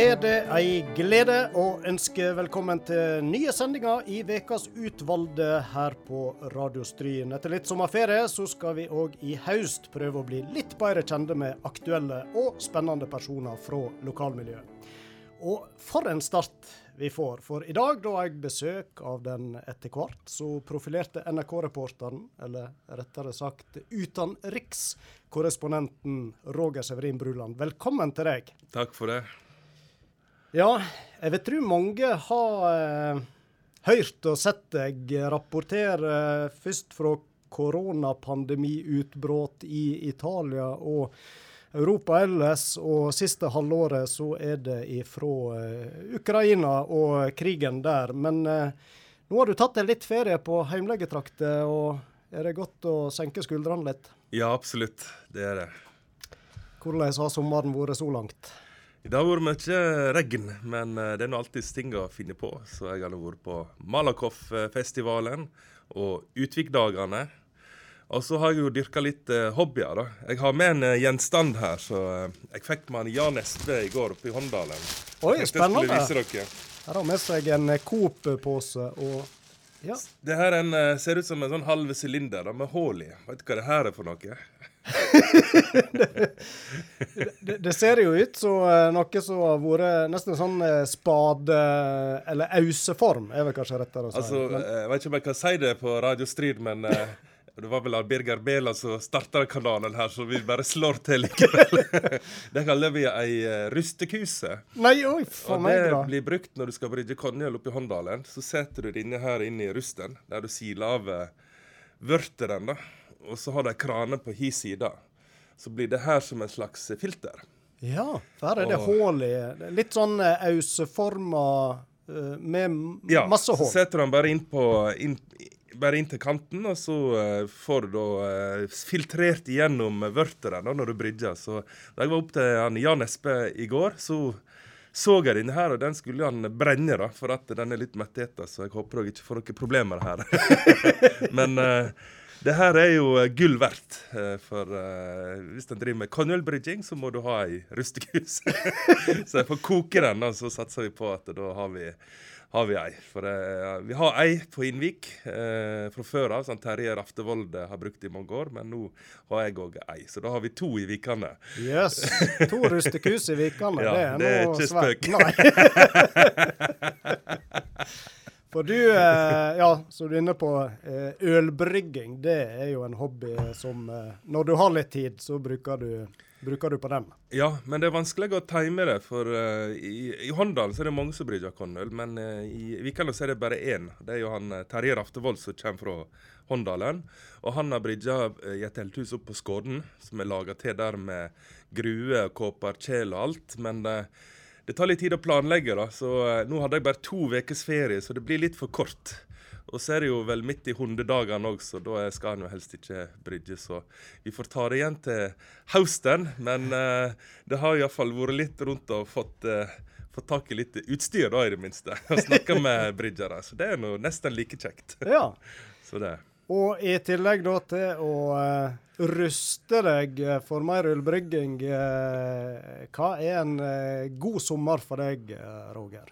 er det ei glede å ønske velkommen til nye sendinger i Vekas utvalgte her på Radio Stryn. Etter litt sommerferie så skal vi òg i høst prøve å bli litt bedre kjente med aktuelle og spennende personer fra lokalmiljøet. Og for en start vi får. For i dag da har jeg besøk av den etter hvert så profilerte NRK-reporteren, eller rettere sagt utenrikskorrespondenten Roger Severin Bruland. Velkommen til deg. Takk for det. Ja, jeg vil tro mange har eh, hørt og sett deg rapportere først fra koronapandemiutbrudd i Italia og Europa ellers, og siste halvåret så er det ifra eh, Ukraina og krigen der. Men uh, nå har du tatt deg litt ferie på heimlegetrakter, og er det godt å senke skuldrene litt? Ja, absolutt. Det er det. Hvordan har sommeren vært så langt? Det har det vært mye regn, men uh, det er nå alltid ting å finne på. Så jeg har vært på Malakoff-festivalen og Utvikdagene. Og så har jeg jo dyrka litt eh, hobbyer. da. Jeg har med en eh, gjenstand her, så eh, jeg fikk med en Jan Espe i går oppe i Håndalen. Oi, spennende. Her har med seg en eh, Coop-pose og ja. Det her en, eh, ser ut som en sånn halv sylinder med hull i. Vet du hva det her er for noe? det, det ser jo ut som eh, noe som har vært nesten sånn eh, spade- eller auseform, er vel kanskje rettere å si. Altså, Men- Jeg vet ikke om jeg kan si det på Radio Strid, men eh, det var vel Birger Bela som starta kanalen her, så vi bare slår til likevel. det kaller vi ei eh, rustekuse. Nei, oi, for Og det blir brukt når du skal brygge konjøl oppi Håndalen. Så setter du det inne her inne i rusten, der du siler av eh, vørteren. da. Og så har du ei krane på hi side. Så blir det her som en slags filter. Ja, der er det Og- hull i. Litt sånn eh, auseforma eh, med Ja, masse så setter du den bare inn, på, inn, bare inn til kanten, og så eh, får du da filtrert igjennom vørteren da, når du bridger, Så da jeg var opp til han Jan Espe i går, så så jeg denne her, og den skulle han brenne, da, for at den er litt metteta, så jeg håper dere ikke får noen problemer her. Men eh, det her er jo eh, gull verdt. eh, For uh, hvis en driver med konjølbrygging, så må du ha ei rustekus. så jeg får koke den, og så satser vi på at da har vi, har vi ei. For uh, vi har ei på Innvik uh, fra før av, som Terje Raftevold har brukt i mange år. Men nå har jeg òg ei, så da har vi to i Vikane. Yes. To rustekus i Vikane, Ja, det er det er noe svært. Nei. For du, eh, ja, så du er inne på eh, ølbrygging. Det er jo en hobby som eh, Når du har litt tid, så bruker du, bruker du på den. Ja, men det er vanskelig å time det. For eh, i, i Håndalen så er det mange som brygger kornøl, men eh, i Vikane så er det bare én. Det er jo han eh, Terje Raftevold som kommer fra Håndalen. Og han har brygga i et telthus oppe på Skåden, som er laga til der med grue, kåperkjel og alt. Men eh, det tar litt tid å planlegge, da. Så eh, nå hadde jeg bare to ukers ferie, så det blir litt for kort. Og så er det jo vel midt i hundedagene òg, så da skal han jo helst ikke brydge. Så vi får ta det igjen til høsten. Men eh, det har iallfall vært litt rundt og fått, eh, fått tak i litt utstyr, da, i det minste. Og snakka med bryggere. Så det er nå nesten like kjekt. Ja. Så det. Og i tillegg da til å uh, ruste deg eh, for mer ølbrygging, uh, hva er en uh, god sommer for deg, eh, Roger?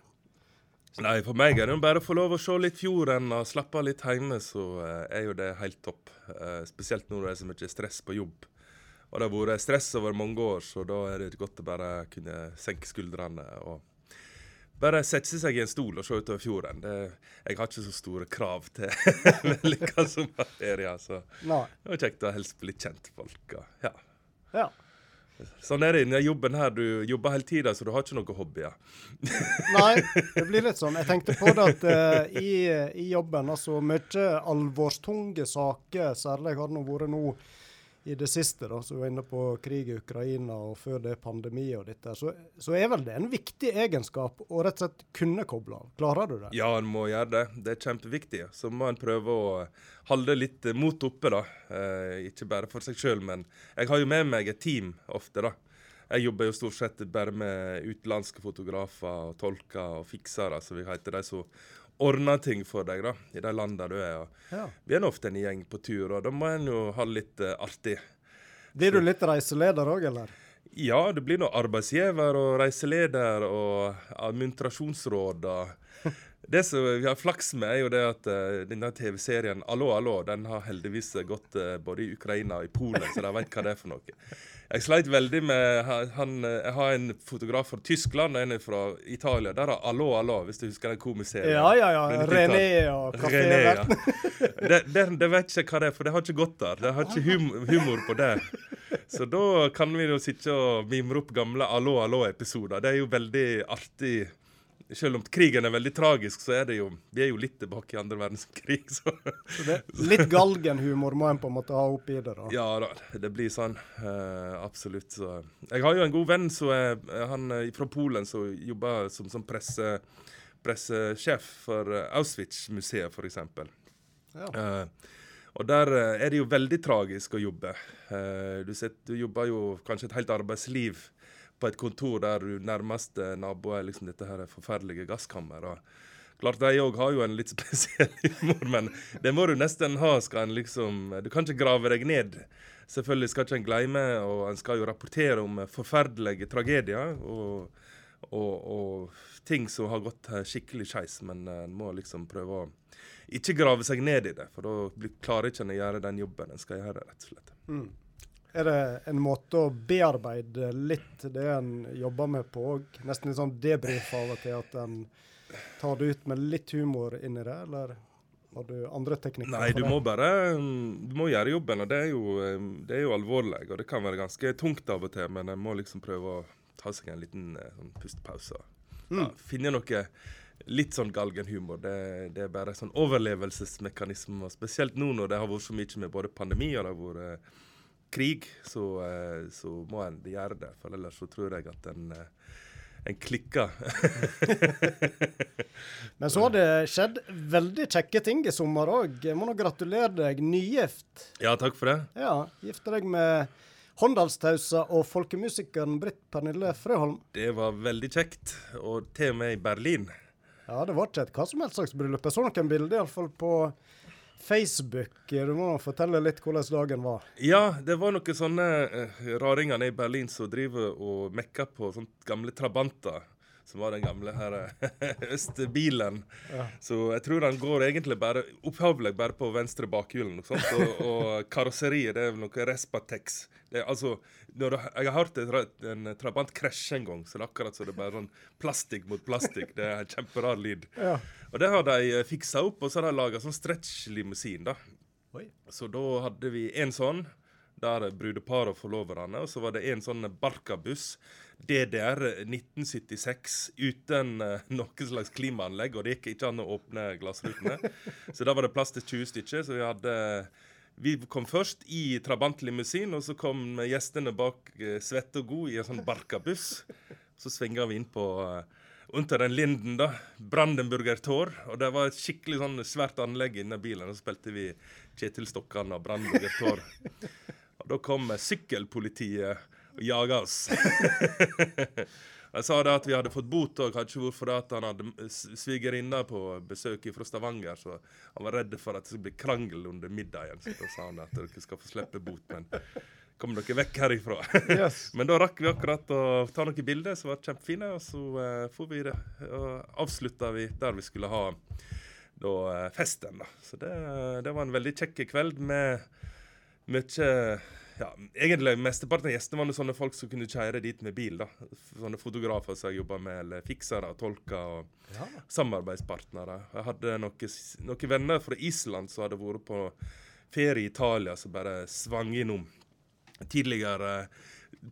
Nei, for meg er det jo bare å få lov å se litt fjorden og slappe av litt hjemme, så eh, er jo det helt topp. Eh, spesielt når det er så mye stress på jobb. Og det har vært stress over mange år, så da er det godt å bare kunne senke skuldrene og bare sette seg i en stol og se utover fjorden. Det, jeg har ikke så store krav til vellykka sommerferie, så Nei. det var kjekt å hilse på litt kjente folk. Og, ja. Ja. Sånn er det i jobben her. Du jobber hele tida, så du har ikke noen hobbyer. Nei, det blir litt sånn. Jeg tenkte på det at uh, i, i jobben, altså mye alvorstunge saker, særlig har det vært nå i det siste, da, vi var inne på krig i Ukraina og før det pandemi og dette, så, så er vel det en viktig egenskap å rett og slett kunne koble av. Klarer du det? Ja, en må gjøre det. Det er kjempeviktig. Så må en prøve å holde litt mot oppe, da. Eh, ikke bare for seg sjøl, men jeg har jo med meg et team ofte, da. Jeg jobber jo stort sett bare med utenlandske fotografer og tolker og fiksere, så vi heter de som ordner ting for deg da, i de landene du er. Ja. vi er nå ofte en gjeng på tur, og da må en jo ha det litt uh, artig. Blir du litt reiseleder òg, eller? Ja, det blir nå arbeidsgiver og reiseleder og administrasjonsråd. og det som vi har flaks med, er jo det at uh, denne TV-serien Allo, allo, den har heldigvis gått uh, både i Ukraina og i Polen, så de vet hva det er for noe. Jeg sleit veldig med han, Jeg har en fotograf fra Tyskland og en fra Italia. Der har Allo, allo, hvis du husker den komiserien. Ja, ja, ja. René og kaféverten. Ja. det, det, det, vet ikke hva det er, for det har ikke gått der. Det har ikke hum, humor på det. Så da kan vi jo sitte og mimre opp gamle Allo, allo-episoder. Det er jo veldig artig selv om krigen er veldig tragisk, så er det jo Vi er jo litt tilbake i andre verdenskrig, så, så det, Litt galgenhumor må en på en måte ha oppi det, da? Ja da, det blir sånn. Uh, absolutt. Så. Jeg har jo en god venn så er, han fra Polen som jobber som, som presse, pressesjef for Auschwitz-museet, f.eks. Ja. Uh, og der er det jo veldig tragisk å jobbe. Uh, du, set, du jobber jo kanskje et helt arbeidsliv på et kontor der du nærmeste nabo er liksom dette her forferdelige gasskammeret. Klart De òg har jo en litt spesiell humor, men det må du nesten ha. skal en liksom, Du kan ikke grave deg ned. Selvfølgelig skal ikke en glemme, og en skal jo rapportere om forferdelige tragedier og, og, og ting som har gått skikkelig skeis, men en må liksom prøve å ikke grave seg ned i det, for da klarer ikke en å gjøre den jobben en skal gjøre, rett og slett. Mm. Er det en måte å bearbeide litt det en jobber med på òg? Nesten litt sånn debrief av og til, at en tar det ut med litt humor inni det, eller har du andre teknikker? Nei, du må bare du må gjøre jobben, og det er, jo, det er jo alvorlig. Og det kan være ganske tungt av og til, men en må liksom prøve å ta seg en liten eh, sånn pustepause. Mm. Ja, finne noe litt sånn galgenhumor. Det, det er bare sånn overlevelsesmekanisme, spesielt nå når det har vært så mye med både pandemi og det har vært krig, så, eh, så må en gjøre det. For ellers så tror jeg at en, eh, en klikker. Men så har det skjedd veldig kjekke ting i sommer òg. Jeg må nå gratulere deg nygift. Ja, takk for det. Ja, Gifte deg med Håndalstausa og folkemusikeren Britt Pernille Frøholm. Det var veldig kjekt, og til og med i Berlin. Ja, det var ikke et hva som helst slags bryllup. Jeg så noen bilder iallfall på Facebook. Du må fortelle litt hvordan dagen var. Ja, det var noen sånne uh, raringer i Berlin som driver og mekker på sånne gamle trabanter. Som var den gamle her eh, østbilen. Ja. Så jeg tror den går egentlig bare opphavlig bare på venstre bakhjul. Og, og karosseriet det er noe Respatex. Det er, altså, når jeg har hørt en Trabant krasje en gang, så det er akkurat så det er bare sånn plastikk mot plastikk. Det er en kjemperar lyd. Ja. Og det har de eh, fiksa opp, og så har de laga sånn stretch-limousin. da. Oi. Så da hadde vi en sånn, der brudeparet og forloverne. Og så var det en sånn Barca-buss, DDR 1976, uten uh, noe slags klimaanlegg. Og det gikk ikke an å åpne glassrutene. så da var det plass til 20 stykker. Så vi hadde vi kom først i trabantlimousin, og så kom gjestene bak uh, svette og god i en sånn Barca-buss. Så svinga vi inn på uh, under den linden, da. Brandenburger Tor. Og det var et skikkelig sånn svært anlegg inni bilen. Og så spilte vi Kjetil Stokkan og Brandenburger Tor. Og da kom sykkelpolitiet og jaga oss. Jeg sa da at vi hadde fått bot og kanskje hvorfor at han hadde svigerinne på besøk fra Stavanger. Så han var redd for at det skulle bli krangel under middagen. Så da sa han at dere skal få slippe bot. Men kom dere vekk herifra. Yes. Men da rakk vi akkurat å ta noen bilder som var kjempefine, og så uh, får vi det, og avslutta vi der vi skulle ha da, uh, festen. da. Så det, det, var en veldig kjekk kveld med mye ja, Egentlig mesteparten av gjestene var sånne folk som kunne kjøre dit med bil. da. Sånne fotografer som jeg jobba med, eller fiksere, tolker og ja. samarbeidspartnere. Jeg hadde noen, noen venner fra Island som hadde vært på ferie i Italia, som bare svang innom tidligere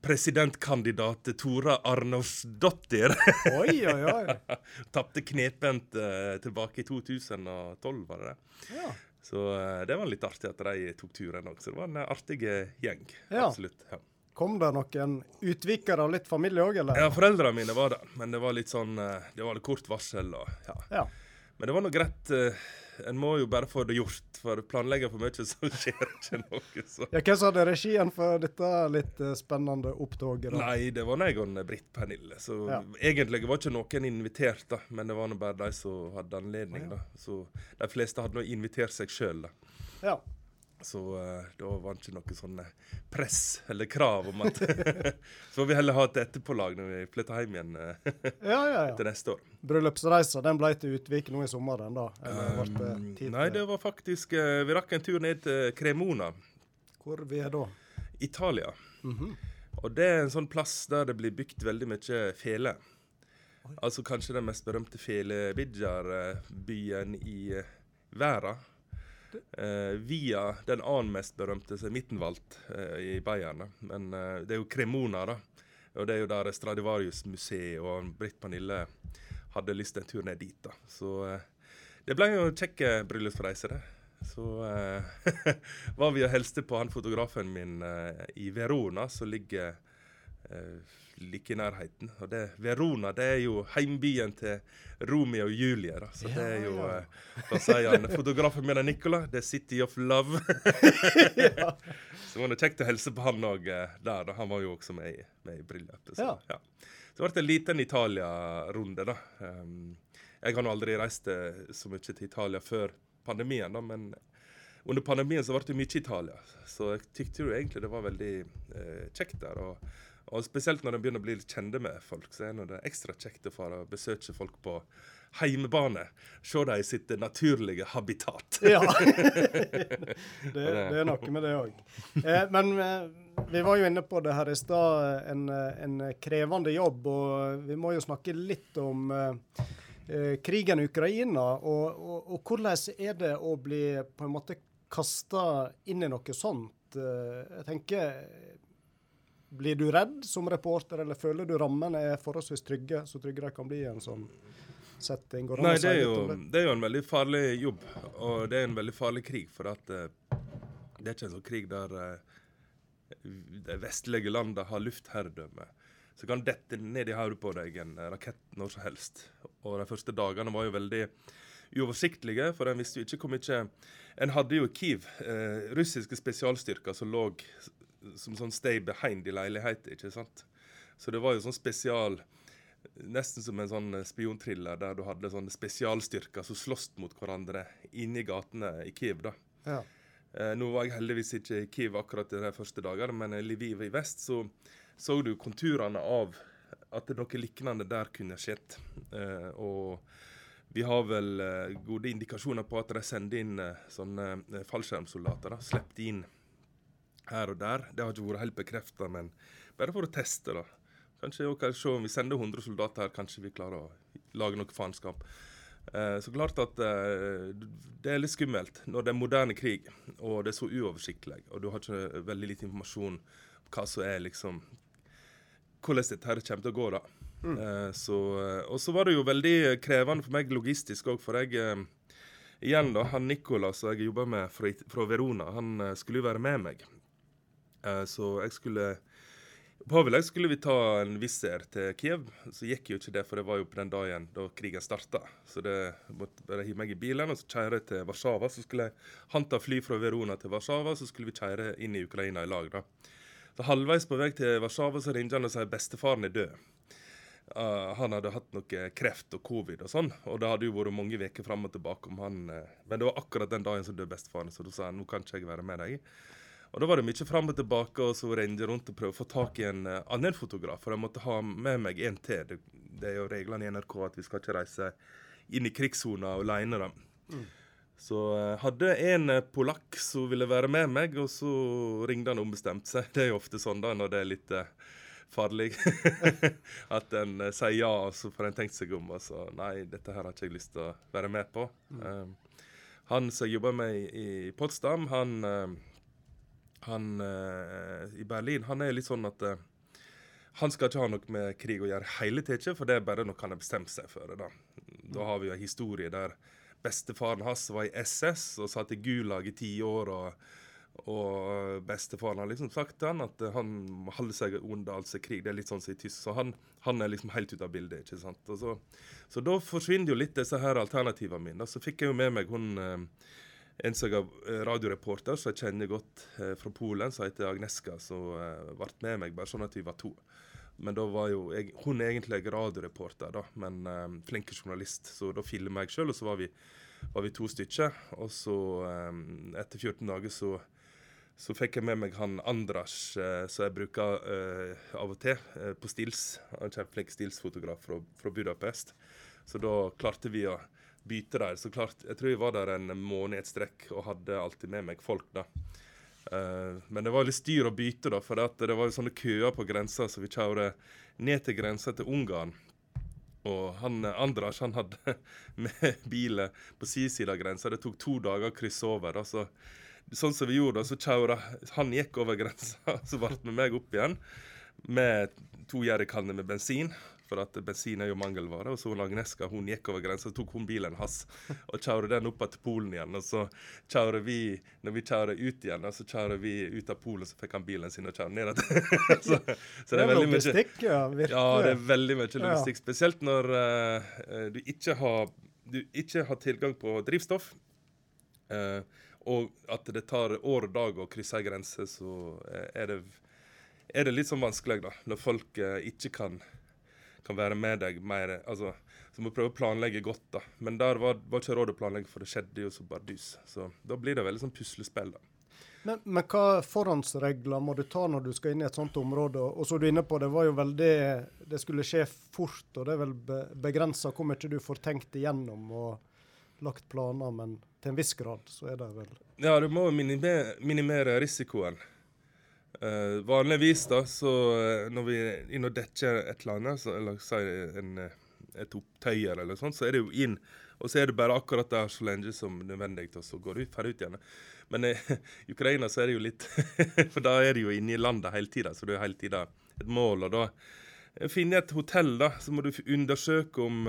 presidentkandidat Tora Arnovsdottir. Oi, oi, oi. Tapte knepent uh, tilbake i 2012, var det det? Ja. Så uh, det var litt artig at de tok turen òg. Så det var en artig gjeng. Ja. Absolutt. Ja. Kom det noen utvikere av litt familie òg, eller? Ja, foreldrene mine var det. Men det var litt sånn uh, Det var litt kort varsel og ja. ja. Men det var nå greit. En må jo bare få det gjort. For planlegger for mye, så skjer ikke noe. Så. Ja, Hvem hadde regien for dette litt uh, spennende opptoget? da? Nei, det var jeg og Britt Pernille. Så ja. egentlig var ikke noen invitert, da. Men det var nå bare de som hadde anledning. Da. Så de fleste hadde nå invitert seg sjøl, da. Ja. Så uh, da var det ikke noe sånn press eller krav om at Så får vi heller ha et etterpålag når vi flytter hjem igjen uh, ja, ja, ja. til neste år. Bryllupsreisa den ble til Utvik nå i sommer, den da? Um, nei, det var faktisk uh, Vi rakk en tur ned til Cremona. Hvor vi er da? Italia. Mm -hmm. Og det er en sånn plass der det blir bygd veldig mye fele. Altså kanskje den mest berømte felebidjar-byen i verden. Uh, via den annen mest berømte, som er Mittenwald uh, i Bayern. Men uh, det er jo Cremona, da. Og det er jo der Stradivarius-museet og Britt Pernille hadde lyst til en tur ned dit. da. Så det ble jo kjekke bryllupsreiser, bryllupsreise, det. Så var vi og hilste på han fotografen min i Verona, som ligger like i nærheten. Og det, Verona det er jo heimbyen til Romeo og Julie. Da. Så ja, det er jo ja. Hva sier han? Fotografen min er Nicola. The City of Love. ja. Så var det kjekt å hilse på han òg der. Da. Han var jo også med, med i bryllupet. Så, ja. så det ble en liten Italia-runde, da. Um, jeg har nå aldri reist eh, så mye til Italia før pandemien, da, men under pandemien så ble det mye Italia. Så jeg tykte jo egentlig det var veldig eh, kjekt der. og og spesielt når en begynner å bli litt kjente med folk, så er det ekstra kjekt å få besøke folk på heimebane. Se dem i sitt naturlige habitat. ja. det, det, er noe med det òg. Eh, men eh, vi var jo inne på det her i stad, en, en, krevende jobb. Og vi må jo snakke litt om eh, eh krigen i Ukraina. Og, og, og, hvordan er det å bli på en måte kasta inn i noe sånt? Eh, jeg tenker blir du redd som reporter, eller føler du rammene er forholdsvis trygge, så trygge de kan bli i en sånn setting? Nei, det er, jo, det er, jo, en veldig farlig jobb, og det er en veldig farlig krig. For at uh, det er ikke en sånn krig der uh, de vestlige landene har luftherredømme. Så kan dette ned i hodet på deg en rakett når som helst. Og de første dagene var jo veldig uoversiktlige, for en visste jo ikke hvor mye En hadde jo Kiev eh, russiske spesialstyrker som lå som sånn stay behind i leilighet, ikke sant. Så det var jo sånn spesial Nesten som en sånn spionthriller der du hadde sånne spesialstyrker som sloss mot hverandre inni gatene i Kiev. da. Ja. Eh, nå var jeg heldigvis ikke i Kiev akkurat de første dagene, men i Lviv i vest så så du konturene av at noe lignende der kunne skjedd. Eh, og vi har vel eh, gode indikasjoner på at de sender inn eh, sånne eh, fallskjermsoldater. da, Sluppet inn her og der. Det har ikke vært helt bekrefta, men bare for å teste, da. Kanskje kan se om vi sender 100 soldater her, kanskje vi klarer å lage noe faenskap. Eh, så klart at eh, det er litt skummelt når det er moderne krig og det er så uoversiktlig, og du har ikke veldig lite informasjon om hva som er liksom Hvordan dette her kommer til å gå, da. Mm. Eh, så, eh, og så var det jo veldig krevende for meg logistisk òg, for jeg eh, Igjen, da, han Nicolas som jeg jobber med fra, fra Verona, han eh, skulle jo være med meg. Eh, så jeg skulle Opphavlig skulle vi ta en Wizz til Kiev, så gikk jo ikke det, for det var jo på den dagen da krigen starta. Så det måtte bare hive meg i bilen og så kjøre til Warszawa. Så skulle jeg ta fly fra Verona til Warszawa, så skulle vi kjøre inn i Ukraina i lag. da. Så Halvveis på vei til Warszawa så ringer han og sier bestefaren er død. Uh, han hadde hatt noe kreft og covid og sånn, og det hadde jo vært mange uker fram og tilbake om han uh, Men det var akkurat den dagen som døde bestefaren, så da sa han nå kan ikke jeg være med deg. Og Da var det mye fram og tilbake og så renne rundt og prøve å få tak i en uh, annen fotograf. For jeg måtte ha med meg en til. Det, det, er jo reglene i NRK at vi skal ikke reise inn i krigssona alene. da. Mm. Så uh, hadde en uh, polakk som ville være med meg, og så ringte han ombestemt seg. Det er jo ofte sånn da når det er litt uh, farlig. at en sier ja, og så får en tenkt seg om. Og så nei, dette her har ikke jeg lyst til å være med på. Mm. han som jobber med i, i Potsdam, han han uh, i Berlin han er litt sånn at uh, han skal ikke ha noe med krig å gjøre hele tida, for det er bare noe han har bestemt seg for. Da Da har vi jo en historie der bestefaren hans var i SS og satt i Gulag i ti år. og og bestefaren har liksom sagt til han at han må holde seg unna all krig. Det er litt sånn som i tysk. Så han, han, er liksom helt ute av bildet. ikke sant? Så, så, da forsvinner jo litt disse her alternativene mine. Så fikk jeg jo med meg hun eh, en som er radioreporter som jeg kjenner godt eh, fra Polen, som heter Agneska, som eh, ble med meg bare sånn at vi var to. Men da var jo jeg, hun egentlig radioreporter, da, men um, flink journalist. Så da filma jeg sjøl, og så var vi, var vi, to stykker. Og så, um, etter 14 dager, så så fikk jeg med meg han Andras, uh, som jeg bruker uh, av og til uh, på stils. Han er flink stilsfotograf fra, fra, Budapest. Så da klarte vi å bytte der. Så klart, Jeg tror jeg var der en måned i et strekk og hadde alltid med meg folk. da. Uh, men det var litt styr å bytte, da, for det var jo sånne køer på grensa, så vi kjørte ned til grensa til Ungarn. Og han Andras han hadde med bilen på sin side av grensa. Det tok to dager å krysse over. da, så sånn som vi gjorde, så kjøra Han gikk over grensa, så ble med meg opp igjen med to jerrykanner med bensin. For at bensin er jo mangelvare. Og så hun Agneska hun gikk over grensa, tok hun bilen hans og kjørte den opp til Polen igjen. Og så kjører vi, når vi kjører ut igjen, så kjører vi ut av Polen, så fikk han bilen sin og kjører ned igjen. så, så, det er veldig mye ja, ja, det er veldig mye logistikk. Spesielt når uh, du, ikke har, du ikke har tilgang på drivstoff. Uh, og at det tar år og dag å krysse ei grense, så er det, er det, litt sånn vanskelig, da. Når folk uh, ikke kan, kan, være med deg mer. altså, Så må prøve å planlegge godt, da. Men der var, var ikke råd å planlegge, for det skjedde jo så bardus. Så da blir det veldig sånn puslespill, da. Men, men, hva forhåndsregler må du ta når du skal inn i et sånt område? Og så er du inne på, Det var jo veldig, det skulle skje fort, og det er vel begrensa hvor mye du får tenkt igjennom. og lagt planer, men til en viss grad så er det vel Ja, du må minimere, minimere risikoen. Uh, vanligvis da, så uh, når vi er inne og dekker et eller annet, så, eller si eh, et opptøyer eller sånt, så er det jo inn. Og så er det bare akkurat der så lenge som nødvendig, og så går du ferdig ut igjen. Men i uh, Ukraina så er det jo litt For da er det jo inne i landet hele tida, så det er hele tida et mål. Og da finner jeg et hotell, da, så må du undersøke om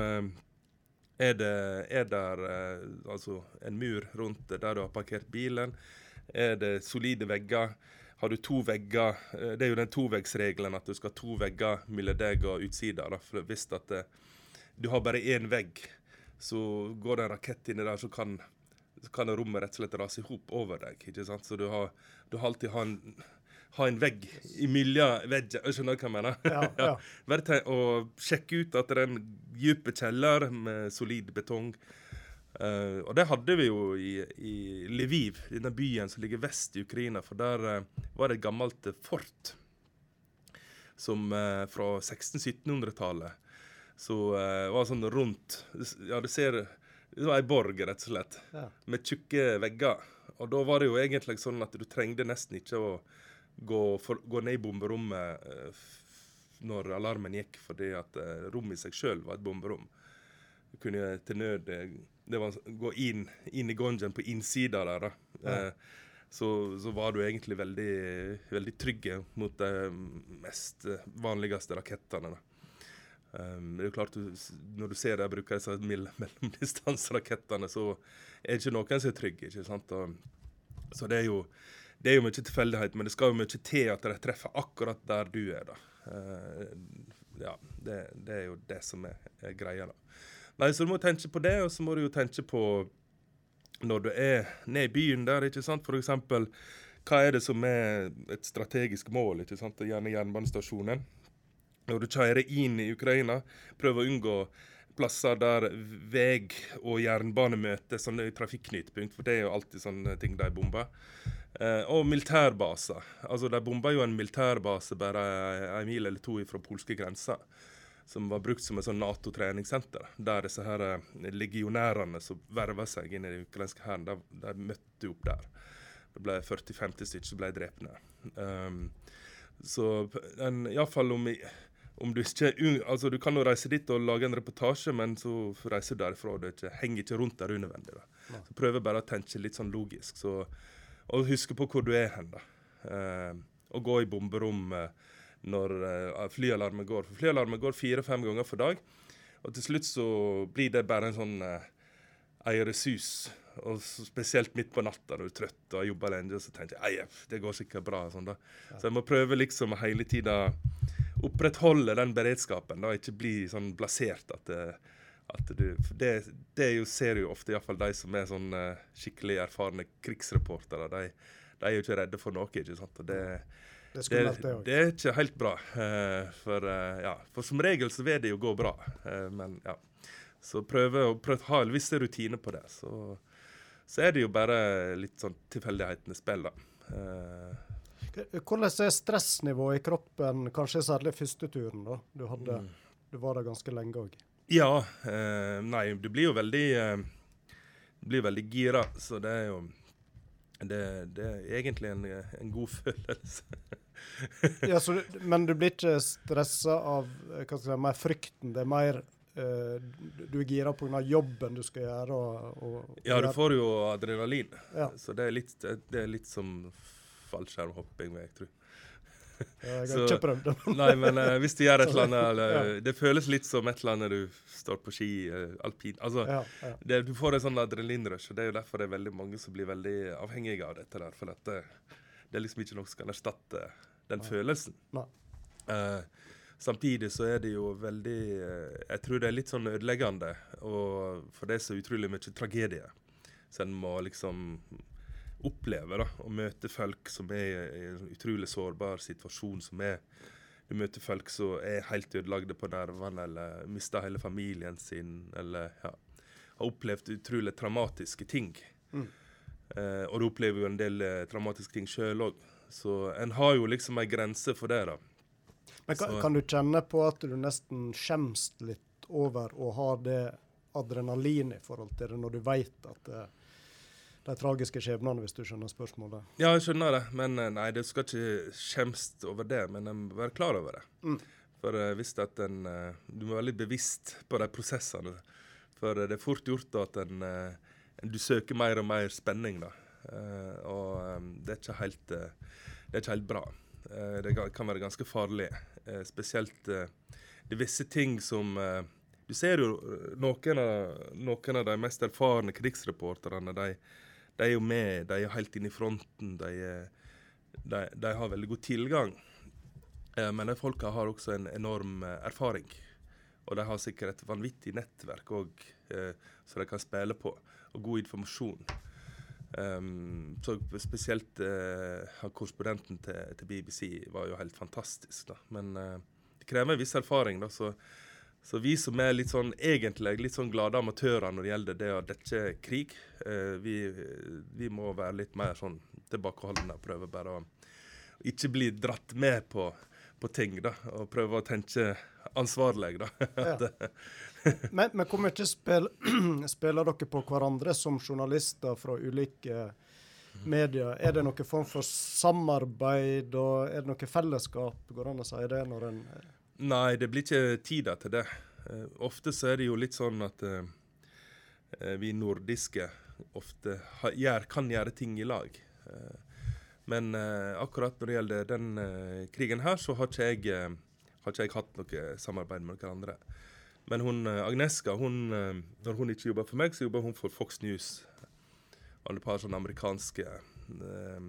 er det er der eh, altså en mur rundt der du har parkert bilen? Er det solide vegger? Har du to vegger eh, Det er jo den toveggsregelen at du skal ha to vegger mellom deg og utsida. Hvis at eh, du har bare én vegg, så går det en rakett inni der, så kan, så kan rommet rett og slett rase i hop over deg. ikke sant? Så du har, du har alltid ha en ha en vegg imellom veggene. Skjønner du hva jeg mener? Ja, ja. Bare og sjekke ut at det er en dyp kjeller med solid betong. Uh, og det hadde vi jo i, i Lviv, denne byen som ligger vest i Ukraina. For der uh, var det et gammelt fort som uh, fra 1600-1700-tallet. Så var sånn rundt Ja, du ser Det var ei borg, rett og slett, ja. med tjukke vegger. Og da var det jo egentlig sånn at du trengte nesten ikke å gå, for, gå ned i bomberommet eh, når alarmen gikk, fordi at eh, rommet i seg sjøl var et bomberom. Du kunne til nød eh, det var, gå inn, inn i gongen på innsida der. da. Ja. Eh, så, så, var du egentlig veldig, veldig trygge mot de mest vanligste rakettene. Um, det er jo klart, du, Når du ser deg bruker disse mellomdistanserakettene, så er det ikke noen som er trygg. ikke sant? Og, så det er jo det er jo mye tilfeldighet, men det skal jo mye til at de treffer akkurat der du er. da. Uh, ja, det, det, er jo det som er, er, greia. da. Nei, Så du må tenke på det, og så må du jo tenke på når du er nede i byen der, ikke sant. For eksempel, hva er det som er et strategisk mål? ikke sant? Gjerne jernbanestasjonen. Når du kjører inn i Ukraina, prøv å unngå plasser der vei og jernbane møtes, sånne trafikknutepunkt, for det er jo alltid sånne ting de bomber. Eh, og militærbaser. Altså, De bomber jo en militærbase bare en mil eller to fra polske grenser. Som var brukt som et sånn Nato-treningssenter. Der disse her eh, legionærene som verva seg inn i den ukrainske hæren, de, de, møtte opp der. Det ble 40-50 stykker som ble drept. Um, så iallfall om om du ikke altså Du kan jo reise dit og lage en reportasje, men så reiser du derfra. og Du ikke, henger ikke rundt der unødvendig. da. Så Prøver bare å tenke litt sånn logisk. Så, og huske på hvor du er hen. da. Eh, og gå i bomberom eh, når eh, flyalarmen går. For flyalarmen går fire-fem ganger for dag. Og til slutt så blir det bare en sånn eh, eieresus. Og spesielt midt på natta når du er trøtt og har jobba lenge, så tenker jeg det går sikkert bra. Sånn da. Så jeg må prøve liksom hele tida opprettholde den beredskapen. da, Ikke bli sånn blasert at, eh, at du det, det jo, ser jo ofte iallfall de som er sånn skikkelig erfarne krigsreportere. De, de, er jo ikke redde for noe. ikke sant? Og det, det, det, det er ikke helt bra. Uh, for, uh, ja, for som regel så vil det jo gå bra. men ja. Så prøve å ha visse rutiner på det. Så, så er det jo bare litt sånn tilfeldighetenes spill, da. Eh, Hvordan er stressnivået i kroppen, kanskje særlig første turen? da? Du, hadde, Mm. du var der ganske lenge òg. ja. Eh, nei, du blir jo veldig eh, Du blir veldig gira, så det er jo det, det er egentlig en, en god følelse. Ja, så men du blir ikke stressa av eh, si, mer frykten? Det er mer eh, du- er gira pga. jobben du skal gjøre? Og, og, Ja, du får jo adrenalin, Ja. så det er litt, det er litt som fallskjermhopping, vil jeg tro. Ja, jeg har ikke prøvd det. Nei, men uh, hvis du gjør et eller annet eller, Ja. Det føles litt som et eller annet du står på ski, uh, alpin Altså, det, du får en sånn adrenalinrush, og det er jo derfor det er veldig mange som blir veldig avhengige av dette der. For at det, er liksom ikke noe som kan erstatte den følelsen. Nei. Uh, samtidig så er det jo veldig uh, Jeg tror det er litt sånn ødeleggende, og for det er så utrolig mye tragedie. Så en må liksom oppleve da, å møte folk som er i en utrolig sårbar situasjon. som er Du møter folk som er helt ødelagte på nervene, eller mister hele familien sin, eller ja, har opplevd utrolig traumatiske ting. Mm. Eh, og du opplever jo en del eh, traumatiske ting sjøl òg. Så en har jo liksom ei grense for det, da. Men kan, kan du kjenne på at du nesten skjems litt over å ha det adrenalin i forhold til det, når du veit at det, de tragiske skjebnene, hvis du skjønner spørsmålet? Ja, jeg skjønner det, men eh, nei, du skal ikke skjemmes over det, men en må være klar over det. Mm. For eh, hvis at en, eh, Du må være litt bevisst på de prosessene. For eh, det er fort gjort at en, eh, en du søker mer og mer spenning, da. Uh, og um, det er helt uh, Det er ikke helt bra. Uh, det kan være ganske farlig. Spesielt det er visse ting som Du ser jo noen av, noen av de mest erfarne krigsreporterne. de de er jo med, de er helt inne i fronten. De, de, de har veldig god tilgang. Men de folka har også en enorm erfaring. Og de har sikkert et vanvittig nettverk òg, som de kan spille på. Og god informasjon. Um, så spesielt uh, korrespondenten til, til BBC var jo helt fantastisk. da. Men uh, det krever en viss erfaring. da, så så vi som er litt sånn egentlig litt sånn glade amatører når det gjelder det å dekke krig, uh, vi, vi må være litt mer sånn tilbakeholdne og prøve bare å ikke bli dratt med på, på ting, da. Og prøve å tenke ansvarlig, da. Ja. Men, men hvor mye spil, spiller dere på hverandre som journalister fra ulike medier? Er det noen form for samarbeid, og er det noe fellesskap? Går det an å si det når en Nei, det blir ikke tida til det. Eh, ofte så er det jo litt sånn at eh, vi nordiske ofte ha, gjør, kan gjøre ting i lag. Uh, men akkurat når det gjelder den krigen her, så har ikke jeg, har ikke jeg hatt noe samarbeid med noen andre. Men hun eh, Agneska, hun, eh, når hun ikke jobber for meg, så jobber hun for Fox News. Og et par sånne amerikanske eh,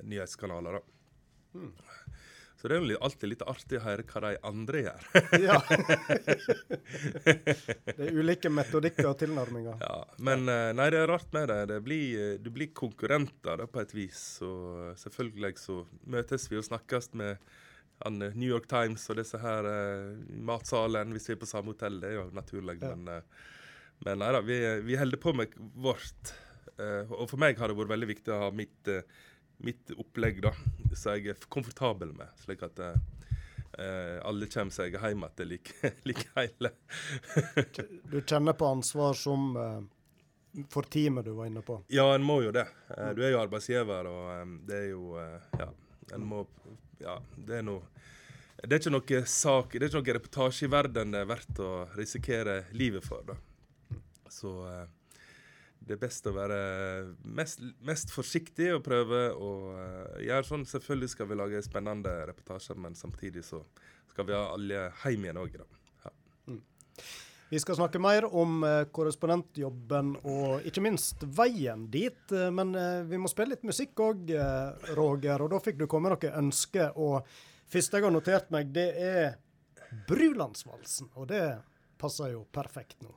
nyhetskanaler. da. Mm. Så det er jo alltid litt artig å høre hva de andre gjør. Ja. det er ulike metodikker og tilnærminger. Ja, men eh, nei, det er rart med det. det blir, du blir konkurrenter da, på et vis. Og selvfølgelig så møtes vi og snakkes med han, eh, New York Times og disse her uh, matsalen hvis vi er på samme hotell. Det er jo naturlig. Ja. Men, eh, men nei da, vi, vi holder på med vårt. Eh, og for meg har det vært veldig viktig å ha mitt, eh, mitt opplegg, da, som jeg er komfortabel med. Slik at eh, eh, alle kommer seg hjem igjen like, like hele. Du kjenner på ansvar som uh, for teamet du var inne på. Ja, en må jo det. Uh, Du er jo arbeidsgiver, og um, det er jo eh, Ja, en må Ja, det er noe Det er ikke noe sak, det er ikke noe reportasje i verden det er verdt å risikere livet for, da. Så eh, det er best å være mest, mest forsiktig og prøve å eh, gjøre sånn. Selvfølgelig skal vi lage spennende reportasjer, men samtidig så skal vi ha alle hjem igjen òg, da. Vi skal snakke mer om eh, korrespondentjobben og ikke minst veien dit. eh, men eh, vi må spille litt musikk òg, Roger. Og da fikk du komme med noen ønsker. Og første jeg har notert meg, det er Brulandsvalsen. Og det passer jo perfekt nå.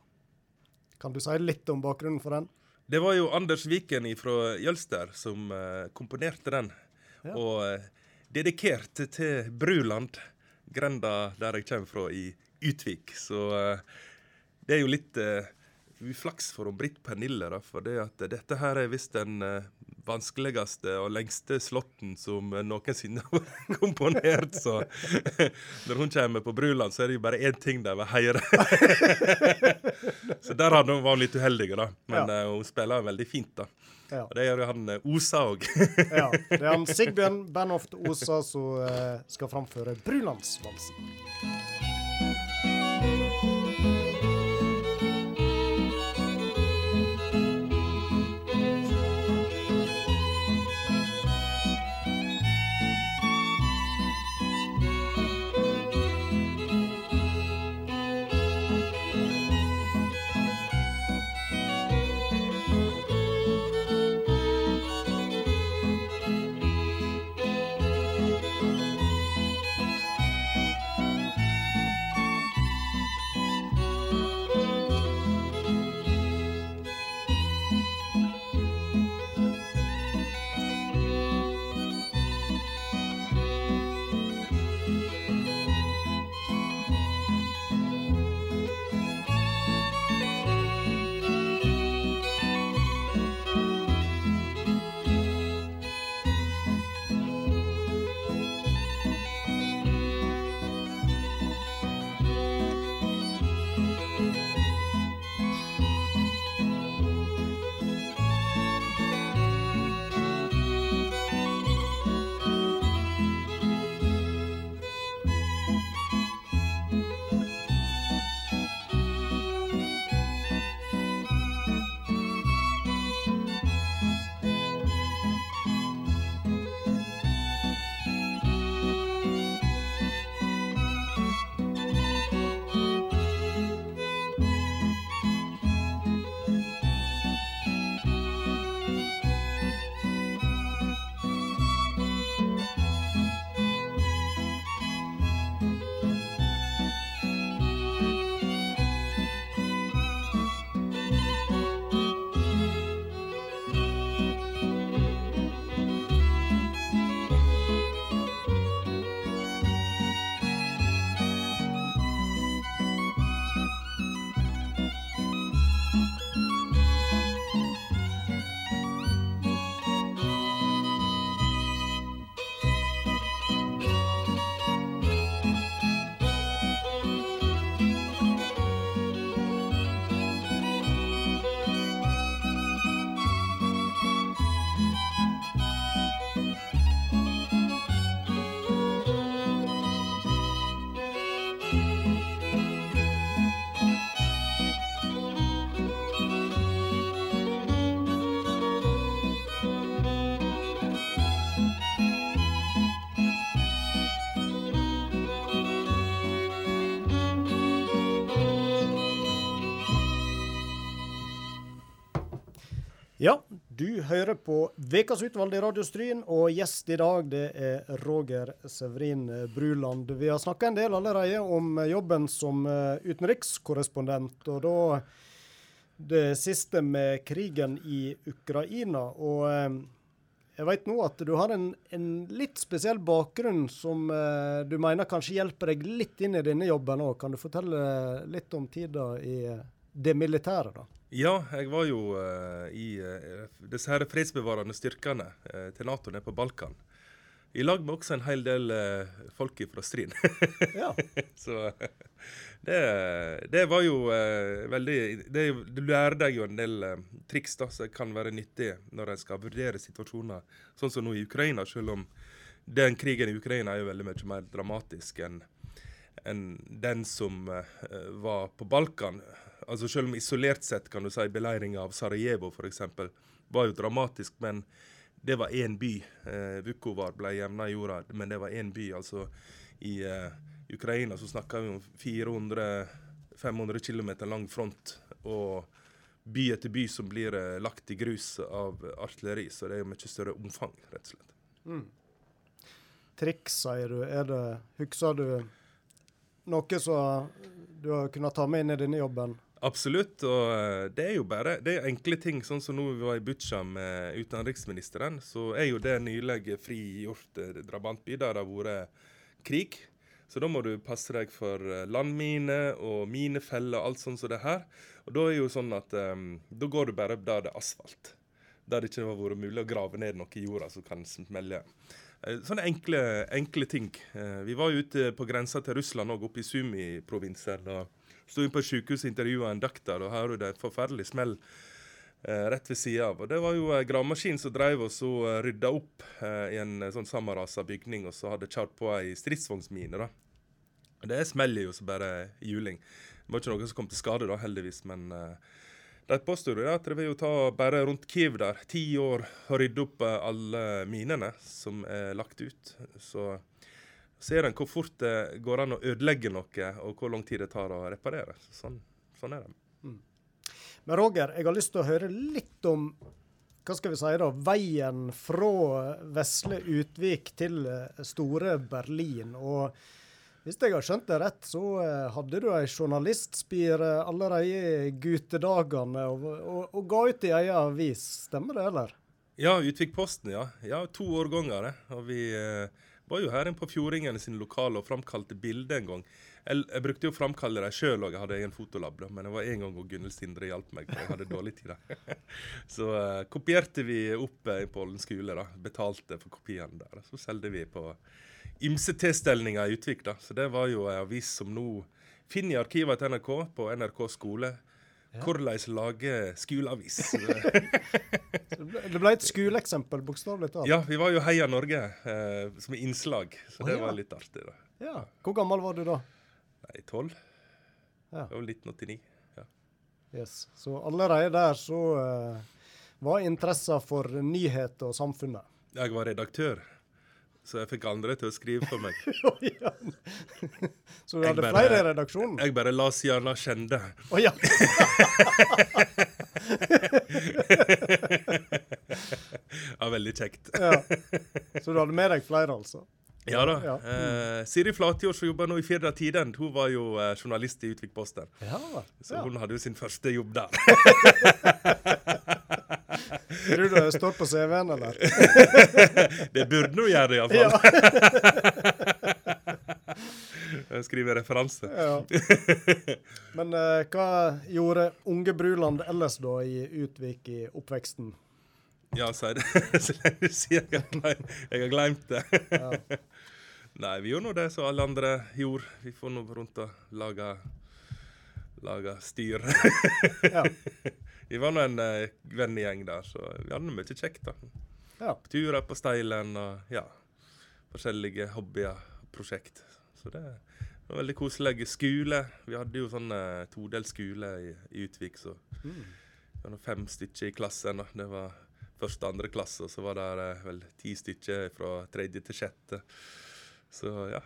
Kan du si litt om bakgrunnen for den? Det var jo Anders Viken fra Jølster som komponerte den. Ja. Og dedikert til Bruland, grenda der jeg kommer fra, i Utvik. Så det er jo litt uh, uflaks for Britt Pernille, da, for det at dette her er visst den uh, vanskeligste og lengste slåtten som noensinne har vært komponert. Så når hun kommer på Bruland, så er det jo bare én ting de vil høre. så der hadde hun vært litt uheldig, da. Men ja. uh, hun spiller veldig fint, da. Ja. Og det gjør jo han Osa òg. ja. Det er han Sigbjørn Bernhoft Osa som skal framføre Brulandsvalsen. Hører på Vekas utvalg i Radiostryn, og gjest i dag det er Roger Severin Bruland. Vi har snakka en del allerede om jobben som eh, utenrikskorrespondent, og da det siste med krigen i Ukraina. Og eh, jeg vet nå at du har en, en litt spesiell bakgrunn som eh, du mener kanskje hjelper deg litt inn i denne jobben òg. Kan du fortelle litt om tida i det militære, da? Ja, jeg var jo uh, i uh, disse her fredsbevarende styrkene uh, til Nato nede på Balkan. I lag med også en hel del folk fra Stryn. ja. Så det, det, var jo veldig det, Du lærer deg jo en del triks da, som kan være nyttige når en skal vurdere situasjoner, sånn som nå i Ukraina, selv om den krigen i Ukraina er jo veldig mye mer dramatisk enn en den som var på Balkan altså Selv om isolert sett kan du si beleiringa av Sarajevo f.eks. var jo dramatisk, men det var én by. Eh, Vukovar ble jevna i jorda, men det var én by. altså I eh, Ukraina så snakker vi om 400-500 km lang front. og by etter by som blir eh, lagt i grus av artilleri. Så det er jo mye større omfang, rett og slett. Mm. Triks, sier du. Er det Husker du noe som du har kunnet ta med inn i denne jobben? Absolutt. Og eh, det er jo bare det er enkle ting. Sånn som nå vi var i Butsja med utenriksministeren, så er jo det nylig frigjort eh, drabantby der det har vært krig. Så da må du passe deg for landmine landminer og minefeller og alt sånt som det her. Og da er jo sånn at um, da går du bare der det er asfalt. der det ikke har vært mulig å grave ned noe i jorda som kan smelle. Eh, sånne enkle, enkle ting. Eh, vi var jo ute på grensa til Russland òg, oppe i Sumi-provinsen. og Sto inn på et sykehus og intervjua en doktor, og her var det et forferdelig smell eh, rett ved sida av. Og Det var jo en gravemaskin som drev og så rydda opp eh, i en eh, sånn sammenrasa bygning, og så hadde kjørt på ei stridsvognsmine. da. Det smeller jo som bare juling. Det var ikke noen som kom til skade, da, heldigvis, men eh, de påstår jo at det vil jo ta bare rundt Kiev der ti år å rydde opp eh, alle minene som er lagt ut. Så ser en hvor fort det går an å ødelegge noe, og hvor lang tid det tar å reparere. Sånn, sånn er det. Men Roger, jeg har lyst til å høre litt om hva skal vi si da, veien fra vesle Utvik til eh, store Berlin. Og hvis jeg har skjønt det rett, så eh, hadde du ei journalistspire allerede i guttedagene og, og, og ga ut i ei avis. Stemmer det, eller? Ja, Utvik-posten, ja. ja. To årganger. det. Og vi eh, var jo her inne på Fjordingene sine lokaler og framkalte bilder en gang. Jeg, jeg brukte jo å framkalle dem sjøl òg, jeg hadde egen fotolab. da, Men det var en gang hvor Gunhild Sindre hjalp meg, for jeg hadde dårlig tid. da. Så uh, kopierte vi opp uh, på Ålen skole. da, Betalte for kopiene der. Så solgte vi på ymse tilstelninger i Utvik. da. Så det var jo ei avis som nå finner i arkivene til NRK på NRK skole. Hvordan lage skoleavis. Det ble, et skoleeksempel, bokstavelig talt. ja, vi var jo Heia Norge eh, som innslag, så Å, det ja. var litt artig. da. Ja. Hvor gammel var du da? Nei, tolv? Ja. Det var 1989. Ja. Yes. Så allerede der så eh, var interessen for nyheter og samfunnet. Jeg var redaktør, så jeg fikk andre til å skrive for meg. Så du hadde bare- flere i redaksjonen? Jeg bare la Siana kjenne. Å ja. Ja, veldig kjekt. ja. Så du hadde med deg flere, altså? Ja da. Ja. Eh, Siri Flatjord, som jobber nå i Firda Tiden, hun var jo eh, journalist i Utvik-posten. Ja. Så hun hadde jo sin første jobb der. Tror du det står på CV-en, eller? Det burde nå gjøre, det, iallfall. Jeg skriver referanse. ja. Men uh, hva gjorde unge Bruland ellers da i Utvik i oppveksten? Ja, si det så lenge du at jeg har glemt det. Ja. Nei, vi gjorde nå det som alle andre gjorde. Vi får nå rundt og lage, lage styr. Ja. Vi var nå en uh, vennegjeng der, så vi hadde mye kjekt. da. ja. Turer på Steilen og ja, forskjellige hobbyer og prosjekt. Så det var veldig koselig. Skole. Vi hadde jo sånn uh, todelt skole i, i Utvik, så Mm. det var fem stykker i klassen. da. Det var første og andre klasse, og så var det uh, vel ti stykker fra tredje til sjette. Så ja,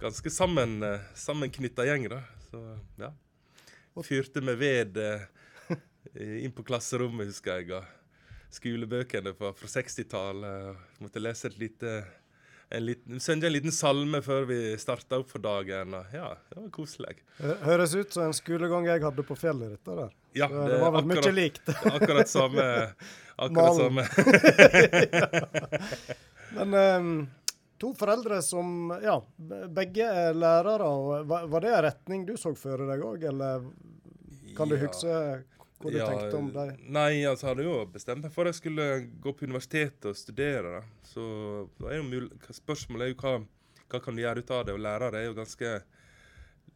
ganske sammen, uh, sammenknytta gjeng, da. Så ja. Fyrte med ved eh, inn på klasserommet, husker jeg. og Skolebøkene fra, fra 60-tallet. og Måtte lese et lite en liten, en liten salme før vi starta opp for dagen. og Ja, det var koselig. Høres ut som en skolegang jeg hadde på fjellet, dette der. Ja, det, det var vel mye likt. Akkurat samme. Akkurat samme. ja. Men um, to foreldre som Ja, begge er lærere. Var, var det en retning du så for deg òg, eller kan du Ja. huske hva du tenkte om det? Nei, altså jeg hadde jo bestemt meg for at jeg skulle gå på universitetet og studere. da. Så er spørsmålet er jo hva, hva kan du gjøre ut av det. Og lærer er jo ganske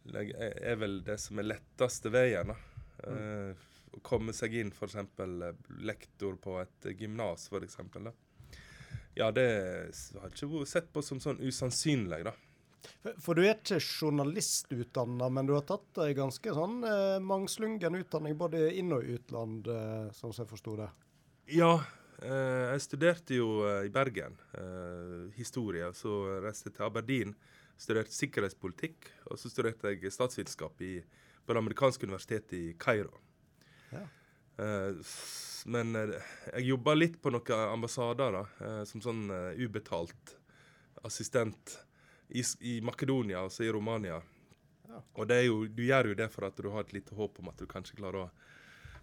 er vel det som er letteste veien. da. Eh, å komme seg inn, f.eks. lektor på et gymnas, f.eks. Ja, det har har ikke sett på som sånn usannsynlig, da. For- du er ikke journalistutdanna, men du har tatt ei ganske sånn eh, mangslungen utdanning både inn- og utland, eh, sånn som jeg forsto det. Ja, eh, jeg studerte jo eh, i Bergen eh, historie. Så reiste jeg til Aberdeen, studerte sikkerhetspolitikk. Og så studerte jeg statsvitenskap i, på det amerikanske universitetet i Kairo. Ja. Eh, men eh, jeg jobba litt på noen ambassader da, som sånn ubetalt assistent i, i Makedonia, altså i Romania. Ja. Og det jo, du gjør jo det for at du har et lite håp om at du kanskje klarer å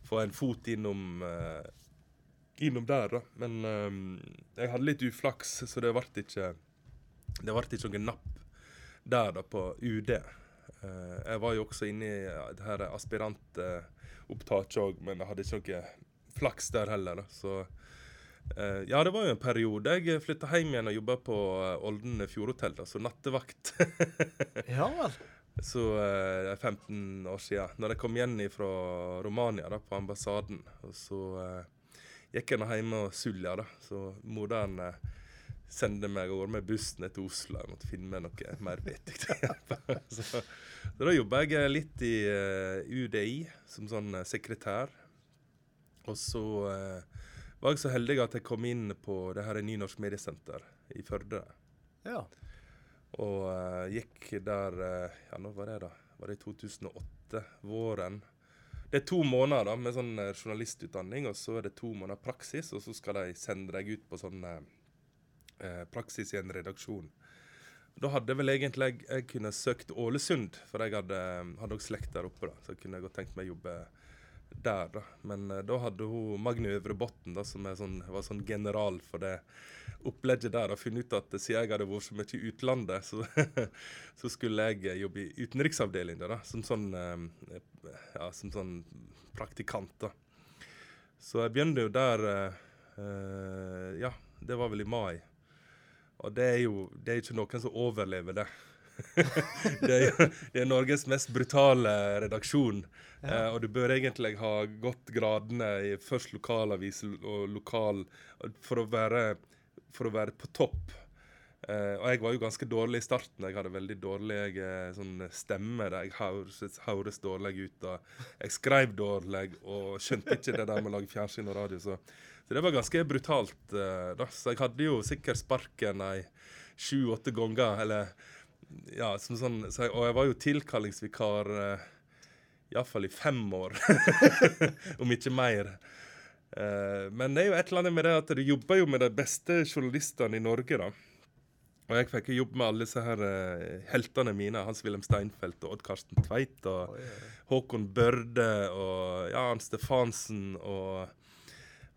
få en fot innom uh, innom der, da. Men um, jeg hadde litt uflaks, så det ble ikke det ble ikke noen napp der da på UD. Uh, jeg var jo også inne i det her aspirantopptaket òg, men jeg hadde ikke noe flaks der heller. da. Så eh, ja, det var jo en periode. Jeg flytta hjem igjen og jobba på eh, Olden fjordhotell, altså nattevakt. Ja vel. Så eh, det er 15 år siden. Når jeg kom igjen fra Romania, da, på ambassaden, og så eh, gikk jeg nå hjemme og sulja, da. Så moderen eh, sendte meg av gårde med bussen ned til Oslo. Jeg måtte finne meg noe mer vettig. Så, så da jobba jeg eh, litt i uh, UDI som sånn eh, sekretær. Og så eh, var jeg så heldig at jeg kom inn på det her Nynorsk mediesenter i Førde. Ja. Og uh, gikk der uh, Ja, når var det, da? Var det i 2008? Våren. Det er to måneder da, med sånn eh, journalistutdanning, og så er det to måneder praksis, og så skal de sende deg ut på sånn eh, eh, praksis i en redaksjon. Da hadde vel egentlig jeg, jeg kunne søkt Ålesund, for jeg hadde, hadde også slekt der oppe. da, Så jeg kunne godt tenkt meg å jobbe der, da. Men uh, da hadde hun Magne Øvrebotn, da, som sånn, var sånn general for det opplegget der, og funnet ut at siden jeg hadde vært så mye i utlandet, så, så skulle jeg eh, jobbe i utenriksavdelinga, da, som sånn, uh, ja, som sånn praktikant. da. Så jeg begynte jo der uh, Ja, det var vel i mai. Og det er jo det er ikke noen som overlever det. det, er, jo- det er Norges mest brutale redaksjon. Eh, og du bør egentlig ha gått gradene i først lokalavis og lokal for å være, for å være på topp. Eh, og jeg var jo ganske dårlig i starten. Jeg hadde veldig dårlig eh, sånn stemme. Der jeg høres, høres dårlig ut. Og jeg skrev dårlig og skjønte ikke det der med å lage fjernsyn og radio. Så, så det var ganske brutalt. Eh, da. Så jeg hadde jo sikkert sparken ei sju-åtte ganger. Eller ja, som sånn, så jeg, og jeg var jo tilkallingsvikar uh, iallfall i fem år, om ikke mer. Uh, men det er jo et eller annet med det at du jobber jo med de beste journalistene i Norge, da. Og jeg fikk jo jobbe med alle disse her uh, heltene mine. Hans-Wilhelm Steinfeld og Odd Karsten Tveit og Håkon Børde og ja, Arnt Stefansen og,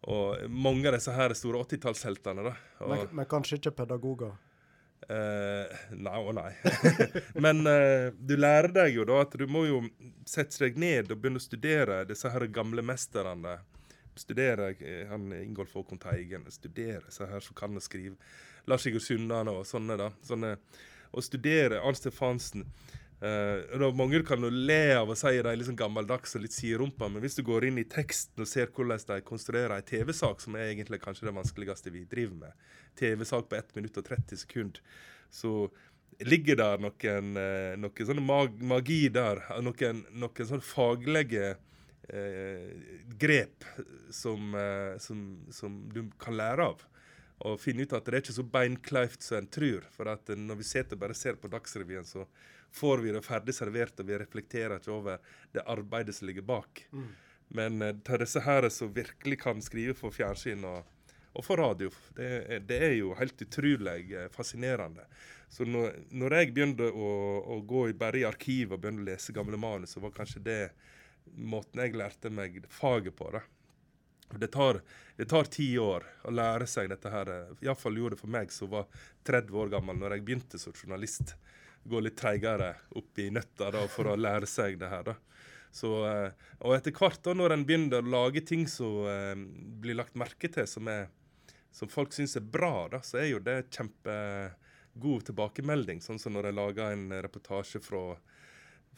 og mange av disse her store 80-tallsheltene. da. Men, men kanskje ikke pedagoger. Eh, nei og nei. Men uh, du lærer deg jo da at du må jo sette deg ned og begynne å studere disse her gamle mesterne. Studere eh, han Ingolf Håkon Teigen, studere disse her som kan skrive. Lars Sigurd Sundane og sånne. da. Sånne, og studere Arnt Stefansen. Da Mange kan jo le av å si de er liksom gammeldags og litt siderumpa, men hvis du går inn i teksten og ser hvordan de konstruerer ei TV-sak, som er egentlig kanskje det vanskeligste vi driver med, TV-sak på 1 minutt og 30 sekunder, så ligger der noen, eh, noen sånne mag magi der. Noen, noen sånne faglige eh, grep som, eh, som, som du kan lære av. Og finne ut at det er ikke så beinkleift som en tror. For at når vi sitter bare ser på Dagsrevyen, så får vi det ferdig servert, og vi reflekterer ikke over det arbeidet som ligger bak. Men eh, til disse her som virkelig kan skrive for fjernsyn og, og for radio, det, det er jo helt utrolig eh, fascinerende. Så når, når jeg begynte å, å gå i, bare i arkivet og begynte å lese gamle manus, så var kanskje det måten jeg lærte meg faget på. da. Det tar, det tar ti år å lære seg dette her. Iallfall gjorde det for meg som var 30 år gammel når jeg begynte som journalist. Gå litt treigere opp i nøtta da, for å lære seg det her. da. Så, eh, og etter hvert, da, når en begynner å lage ting som eh, blir lagt merke til, som, er, som folk syns er bra, da, så er jo det kjempegod tilbakemelding. Sånn som når jeg laga en reportasje fra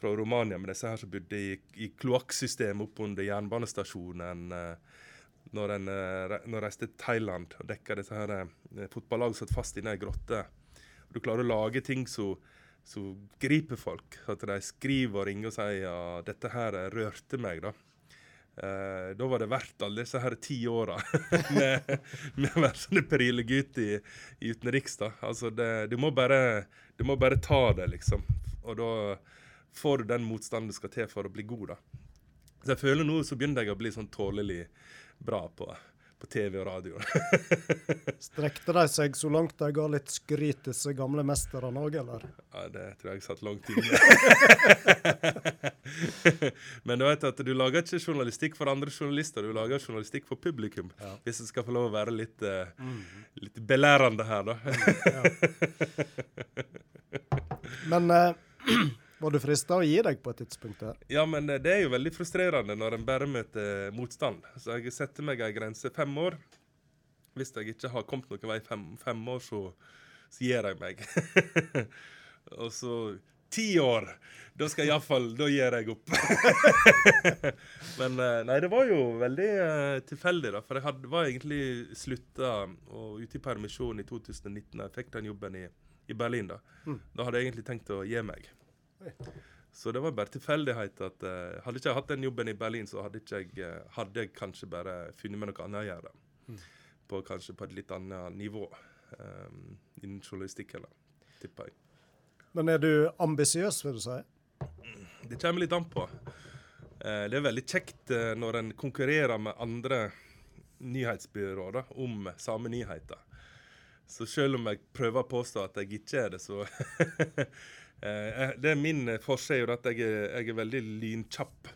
fra Romania med disse her som bodde i, i kloakksystemet opp under jernbanestasjonen. Eh, når en eh, når reiste til Thailand og dekka disse her fotballagene fotballag satt fast inne i ei grotte. Du klarer å lage ting som griper folk. At de skriver og ringer og sier ja, dette her eh, rørte meg, da. Eh, da var det verdt alle disse her ti åra med, å være sånn perilegutt i, i utenriks. da. Altså det, du, må bare, du må bare ta det, liksom. Og da får du den motstanden du skal til for å bli god, da. Så jeg føler nå så begynner jeg å bli sånn tålelig bra på, på TV og radio. Strekte de seg så langt de ga litt skryt, disse gamle mesterne òg, eller? Ja, det tror jeg satt langt inne. Men du vet at du lager ikke journalistikk for andre journalister, du lager journalistikk for publikum. Hvis jeg skal få lov å være litt, mm. litt belærende her, da. Men eh, Var du frista å gi deg på et tidspunkt der? Ja, men det er jo veldig frustrerende når en bare møter motstand. Så jeg setter meg ei grense fem år. Hvis jeg ikke har kommet noen vei fem, fem år, så, så gir jeg meg. og så ti år! Da skal jeg iallfall Da gir jeg opp. men eh, nei, det var jo veldig uh, tilfeldig, da. For jeg hadde, var egentlig slutta og ute i permisjon i 2019. Jeg fikk den jobben i, i Berlin. Da mm. Da hadde jeg egentlig tenkt å gi meg. Så det var bare tilfeldighet at uh, hadde ikke jeg hatt den jobben i Berlin, så hadde, jeg, uh, hadde jeg kanskje bare funnet meg noe annet å gjøre. Mm. På, kanskje på et litt annet nivå um, innen journalistikken, tipper jeg. Men er du ambisiøs, vil du si? Det kommer litt an på. Uh, det er veldig kjekt når en konkurrerer med andre nyhetsbyråer om samme nyheter. Så selv om jeg prøver å påstå at jeg ikke er det, så det er Min forse er at jeg er, jeg er veldig lynkjapp.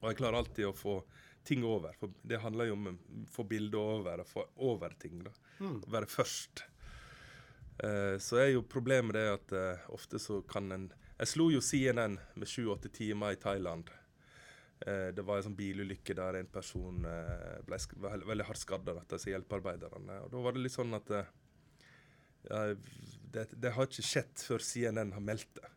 Og jeg klarer alltid å få ting over. For det handler jo om å få bildet over og få over ting. da. Mm. Være først. Eh, så er jo problemet det at eh, ofte så kan en Jeg slo jo CNN med sju-åtte timer i Thailand. Eh, det var en sånn bilulykke der en person eh, ble veldig, hardt hardt av disse hjelpearbeiderne. Og da var det litt sånn at eh, det, det, har ikke skjedd før CNN har meldt det.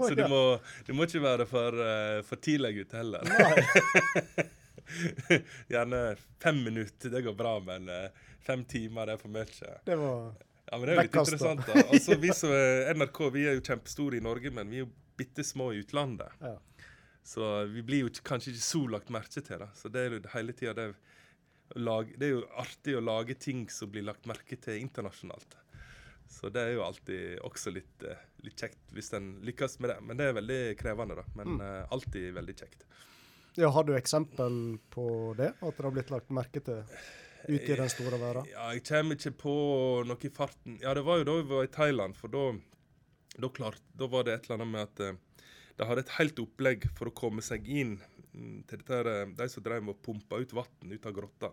så du må, du må, ikke være for, uh, for tidlig ute heller. Gjerne fem minutter, det går bra, men uh, fem timer det er for mye. Det var ja, men det er jo litt interessant. da. Altså, vi som NRK vi er jo kjempestore i Norge, men vi er jo bitte små i utlandet. Ja. Så vi blir jo kanskje ikke så lagt merke til. det. Så det er jo hele tida det lage, Det er jo artig å lage ting som blir lagt merke til internasjonalt. Så det er jo alltid også litt, eh, litt kjekt hvis en lykkes med det. Men det er veldig krevende, da. Men mm. uh, alltid veldig kjekt. Ja, Har du eksempel på det? At det har blitt lagt merke til ute i den store verden? Ja, jeg kommer ikke på noe i farten. Ja, det var jo da vi var i Thailand, for da, da, klart, da var det et eller annet med at de hadde et helt opplegg for å komme seg inn til dette, eh, de som drev med å pumpe ut vann ut av grotta.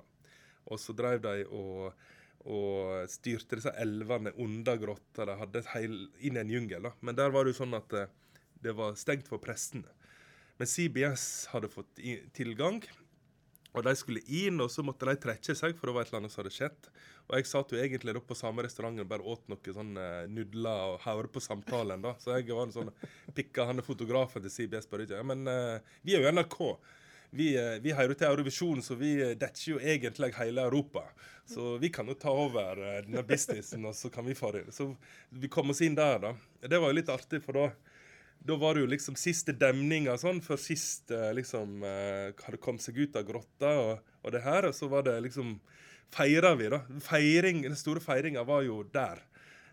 Og så drev de og, og styrte disse elvene under grotta. De hadde heil, inn i en jungel. da. Men der var det jo sånn at eh, det var stengt for prestene. Men CBS hadde fått tilgang, og de skulle inn, og så måtte de trekke seg, for det var et eller annet som hadde skjedd. Og jeg satt jo egentlig på samme restaurant og bare åt noen sånn uh, nudler og hørte på samtalen. da. Så jeg var sånn, pikka han fotografen til CBS bare ut. Ja, men uh, vi er jo NRK. Vi, uh, vi hører til Eurovisjon, så vi dekker jo egentlig hele Europa. Så vi kan jo ta over denne businessen, og så kan vi få det. Så vi kom oss inn der, da. Det var jo litt artig, for da da var det jo liksom siste demninga sånn, før sist eh, liksom eh, hadde kommet seg ut av grotta og, og, det her. Og så var det liksom Feira vi, da. Feiring, Den store feiringa var jo der.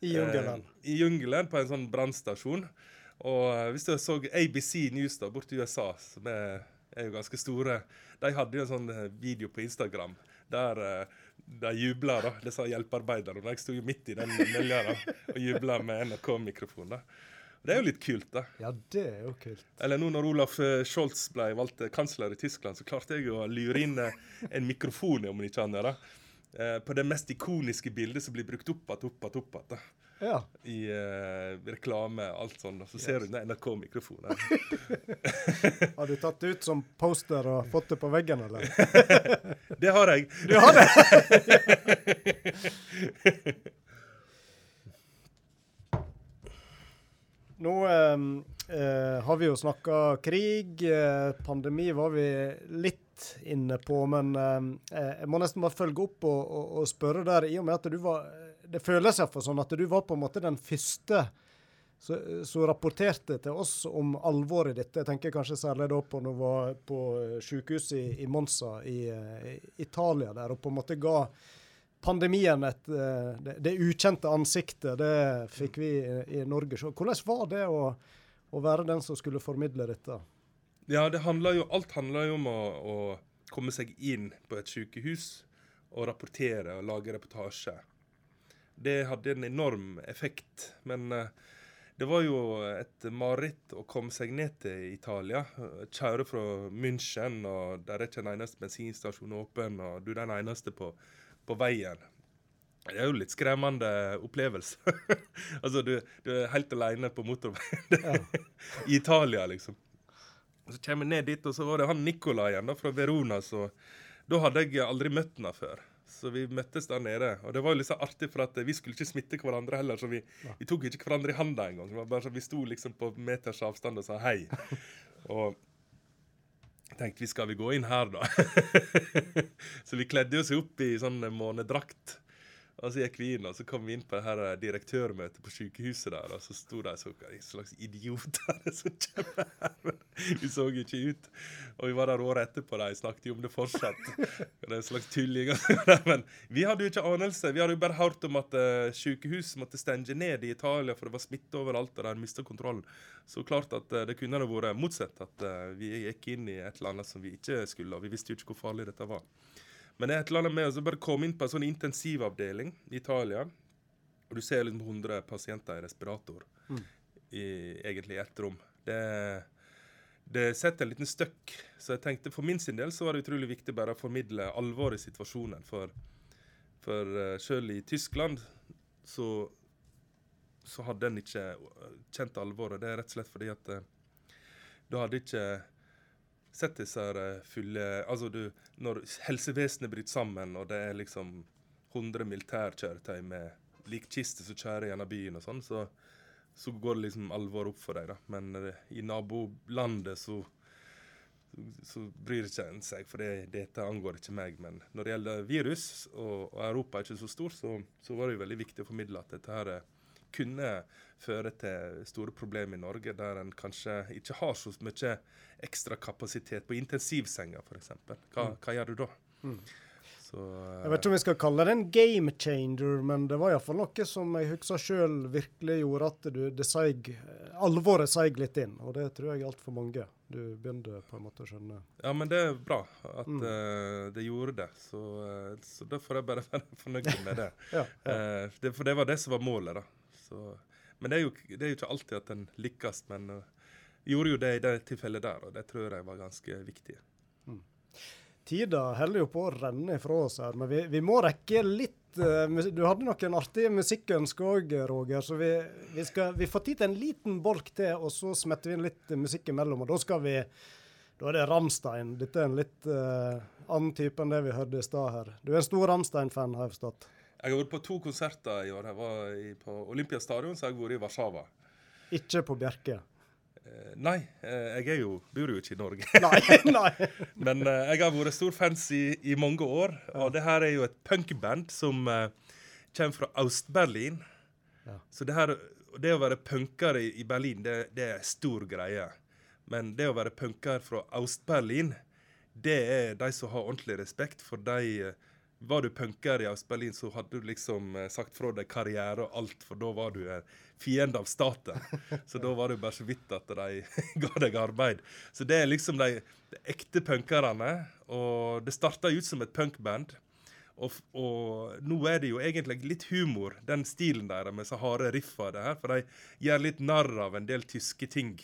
I jungelen. Eh, I jungelen, på en sånn brannstasjon. Og eh, hvis du så ABC News da, borti USA, som er, er, jo ganske store, de hadde jo en sånn video på Instagram der eh, de jubla, da, disse hjelpearbeiderne. Jeg sto jo midt i den mølja og jubla med NRK-mikrofon. da. Det er jo litt kult, da. Ja, det er jo kult. Eller nå når Olaf eh, Scholz ble valgt kansler i Tyskland, så klarte jeg å lure inn eh, en mikrofon om ikke annet. da. Eh, på det mest ikoniske bildet som blir brukt opp igjen, opp igjen, opp igjen. Ja. I uh, reklame, alt sånt. Og Så ser du du NRK-mikrofonen. har du tatt det ut som poster og fått det på veggen, eller? det har jeg. Du har det? Nå eh, har vi jo snakka krig. Eh, pandemi var vi litt inne på, men eh, jeg må nesten bare følge opp og, og, og, spørre der, i og med at du var Det føles iallfall sånn at du var på en måte den første som rapporterte til oss om alvoret i dette. Jeg tenker kanskje særlig da på når du var på sykehuset i, i Monza i, i Italia, der og på en måte ga pandemien et, eh, det, det, ukjente ansiktet, det fikk vi i, i Norge. se. hvordan var det å, å, være den som skulle formidle dette? Ja, det handler jo, Alt handler jo om å, å komme seg inn på et sykehus og rapportere og lage reportasje. Det hadde en enorm effekt. Men uh, det var jo et mareritt å komme seg ned til Italia. Kjøre fra München, og der er ikke en eneste bensinstasjon åpen, og du er den eneste på på veien. Det er jo litt skremmende opplevelse. altså, du, du, er helt alene på motorveien i Italia, liksom. Og Så kommer jeg ned dit, og så var det han Nicolai igjen da, fra Verona. så Da hadde jeg aldri møtt henne før. Så vi møttes der nede. Og det var jo litt så artig, for at vi skulle ikke smitte hverandre heller. Så vi, vi tok ikke hverandre i handa engang. Vi sto liksom på meters avstand og sa hei. Og tenkte vi skal vi gå inn her, da? så vi kledde oss opp i sånn månedrakt. Og så gikk vi inn, og så kom vi inn på det her direktørmøtet på sykehuset der, og så sto de en slags idioter som kommer her. Vi så ikke ut. Og vi var der året etterpå, de snakket jo om det fortsatt. Det er en slags tulling. Men vi hadde jo ikke anelse. Vi hadde jo bare hørt om at uh, sykehus måtte stenge ned i Italia, for det var smitte overalt, og de mista kontrollen. Så klart at uh, det kunne vært motsatt, at vi gikk inn i et eller annet som vi ikke skulle, og vi visste jo ikke hvor farlig dette var. Men det er et eller annet med å bare komme inn på en sånn intensivavdeling i Italia. Og du ser liksom 100 pasienter i respirator mm. i egentlig ett rom. Det, det setter en liten støkk. Så jeg tenkte for min sin del så var det utrolig viktig bare å formidle alvoret i situasjonen. For, for sjøl selv i Tyskland så, så hadde en ikke kjent alvoret. Det er rett og slett fordi at uh, da hadde ikke sett disse eh, fulle Altså, du Når helsevesenet bryter sammen, og det er liksom 100 militærkjøretøy med likkiste som kjører gjennom byen og sånn, så, så, går det liksom alvor opp for deg, da. Men uh, i nabolandet så så bryr ikke en seg, for det, dette angår ikke meg. Men når det gjelder virus, og, og Europa er ikke så stor, så, så, var det jo veldig viktig å formidle at dette her kunne føre til store problemer i Norge, der en kanskje ikke har så mye ekstra kapasitet på intensivsenga f.eks. Hva, mm. hva gjør du da? Mm. Så, uh, jeg vet ikke om vi skal kalle det en game changer, men det var iallfall noe som jeg husker sjøl virkelig gjorde at du, det seig, alvoret seig litt inn. Og det tror jeg gjaldt for mange. Du begynte på en måte å skjønne. Ja, men det er bra at mm. uh, det gjorde det. Så, uh, så, da får jeg bare være fornøyd med det. ja, ja. det. For det var det som var målet, da. Så, men det er, jo, det er, jo, ikke alltid at en lykkes. Men gjorde jo det i det tilfellet der, og det tror jeg var ganske viktig. Mm. Tida holder jo på å renne ifra oss her, men vi, vi må rekke litt uh, Du hadde noen artige musikkønsker òg, Roger, så vi, vi, skal, vi, får tid til en liten bolk til, og så smetter vi inn litt musikk imellom. og da skal vi da er det Ramstein. Dette er en litt uh, annen type enn det vi hørte i stad her. Du er en stor Ramstein-fan, har jeg forstått? Jeg har vært på to konserter i år. Jeg var i, på Olympiastadion, så jeg har vært i Warszawa. Ikke på Bjerke? Eh, nei, eh, jeg jo, bor jo ikke i Norge. Nei, nei. Men uh, jeg har vært stor fans i, i mange år. Ja. Og det her er jo et punkband som uh, kommer fra Øst-Berlin. Ja. Så det, her, det, å være punker i, i Berlin, det, det, er stor greie. Men det å være punker fra Øst-Berlin, det er de som har ordentlig respekt for de uh, var du punker i Øst-Berlin, så hadde du liksom eh, sagt fra deg karriere og alt, for da var du en fiende av staten. Så da var det bare så vidt at de ga deg arbeid. Så det er liksom de, de ekte punkerne. Og det starta ut som et punkband. Og, og, nå er det jo egentlig litt humor, den stilen deres med så harde riffa. Det her, for de gjør litt narr av en del tyske ting.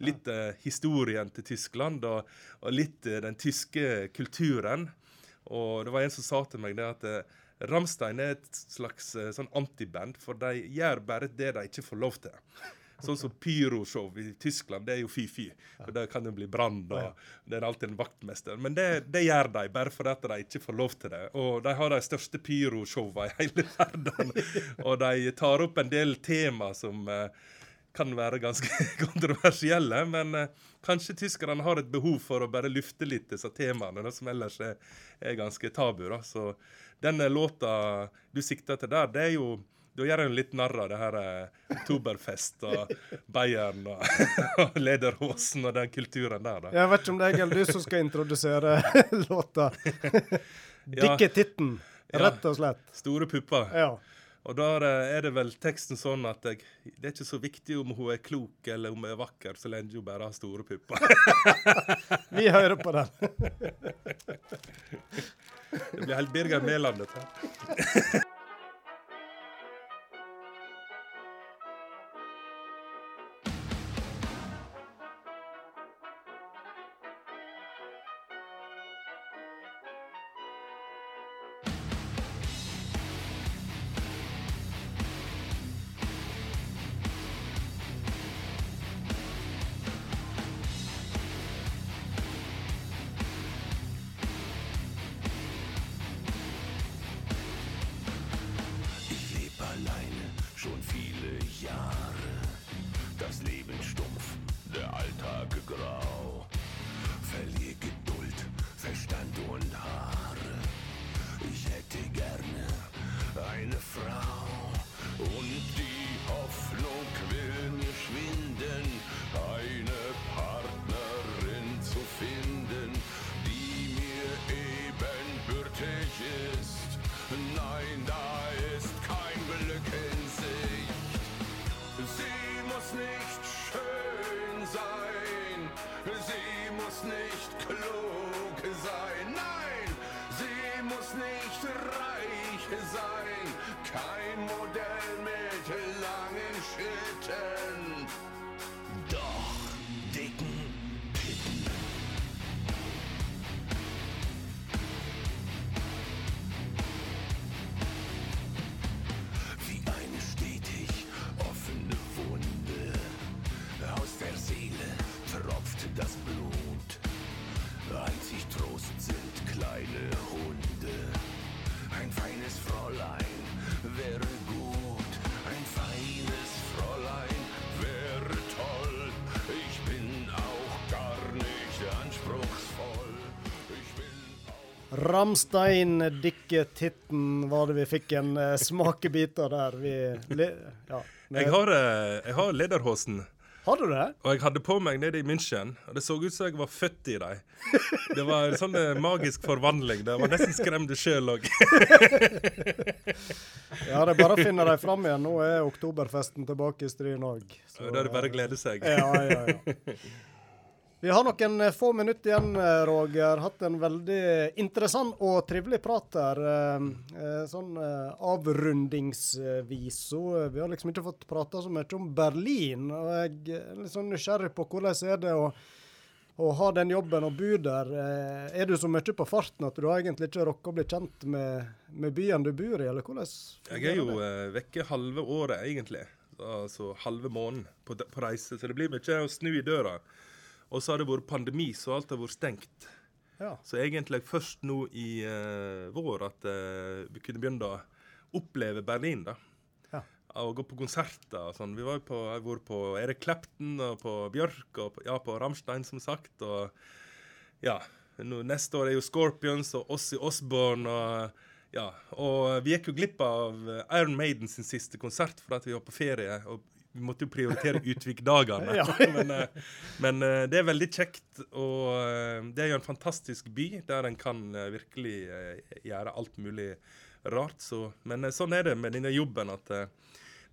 Litt eh, historien til Tyskland og, og litt eh, den tyske kulturen. Og det var en som sa til meg det at eh, Ramstein er et slags eh, sånn antiband, for de gjør bare det de ikke får lov til. Sånn som pyroshow i Tyskland, det er jo fy-fy. For Der kan det bli brann, og det er alltid en vaktmester. Men det, det gjør de bare fordi de ikke får lov til det. Og de har de største pyroshowene i hele verden. Og de tar opp en del tema som uh, kan være ganske kontroversielle. Men eh, kanskje tyskerne har et behov for å bare lufte litt disse temaene, som ellers er, er ganske tabu. Da. Så denne låta du sikter til der, det er jo da gjør en litt narr av det her eh, Oktoberfest og Bayern og, og Lederhosen og den kulturen der. da. Jeg vet ikke om det er Egil du som skal introdusere låta. Dikke titten, rett og slett. Store pupper. Ja. Og da er det vel teksten sånn at jeg, det er ikke så viktig om hun er klok eller om hun er vakker, så lenge hun bare har store pupper. Vi hører på den. det blir helt Birger Mæland, dette. Ramstein, Dikke Titten, var det vi fikk en uh, smakebit av der. Vi, li, ja. Jeg har, uh, jeg har lederhosen. Har du det? Og jeg hadde på meg nede i München, og det så ut som jeg var født i dem. Det var en sånn eh, magisk forvandling. Det var nesten skremt sjøl òg. Ja, det er bare å finne dem fram igjen. Nå er oktoberfesten tilbake i Stryn òg. Da er det bare å glede seg. Ja, ja, ja. Vi har noen eh, få minutter igjen, eh, Roger. Hatt en veldig interessant og trivelig prat her. eh, Sånn avrundingsvis. Så vi har liksom ikke fått prata så mye om Berlin. Og jeg er litt sånn nysgjerrig på hvordan er det å, å ha den jobben og bo der. Er du så mye på farten at du egentlig ikke rokker å bli kjent med, med byen du bor i, eller hvordan Jeg er jo vekke halve året, egentlig. Altså halve måneden på, på reise. Så det blir mye å snu i døra. Og så har det vært pandemi, så alt har vært stengt. Ja. Så egentlig først nå i uh, vår at uh, vi kunne begynne å oppleve Berlin, da. Ja. Og gå på konserter og sånn. Vi var på, har vært på Erik Clapton og på Bjørk og på, ja, på Rammstein, som sagt. Og ja, nå, neste år er jo Scorpions og Ossie Osborne og ja, og vi gikk jo glipp av Iron Maiden sin siste konsert for at vi var på ferie. og vi måtte jo prioritere Utvik-dagene. Ja. men eh, men eh, det er veldig kjekt, og eh, det er jo en fantastisk by der en kan virkelig gjøre alt mulig rart. Så, men sånn er det med denne jobben at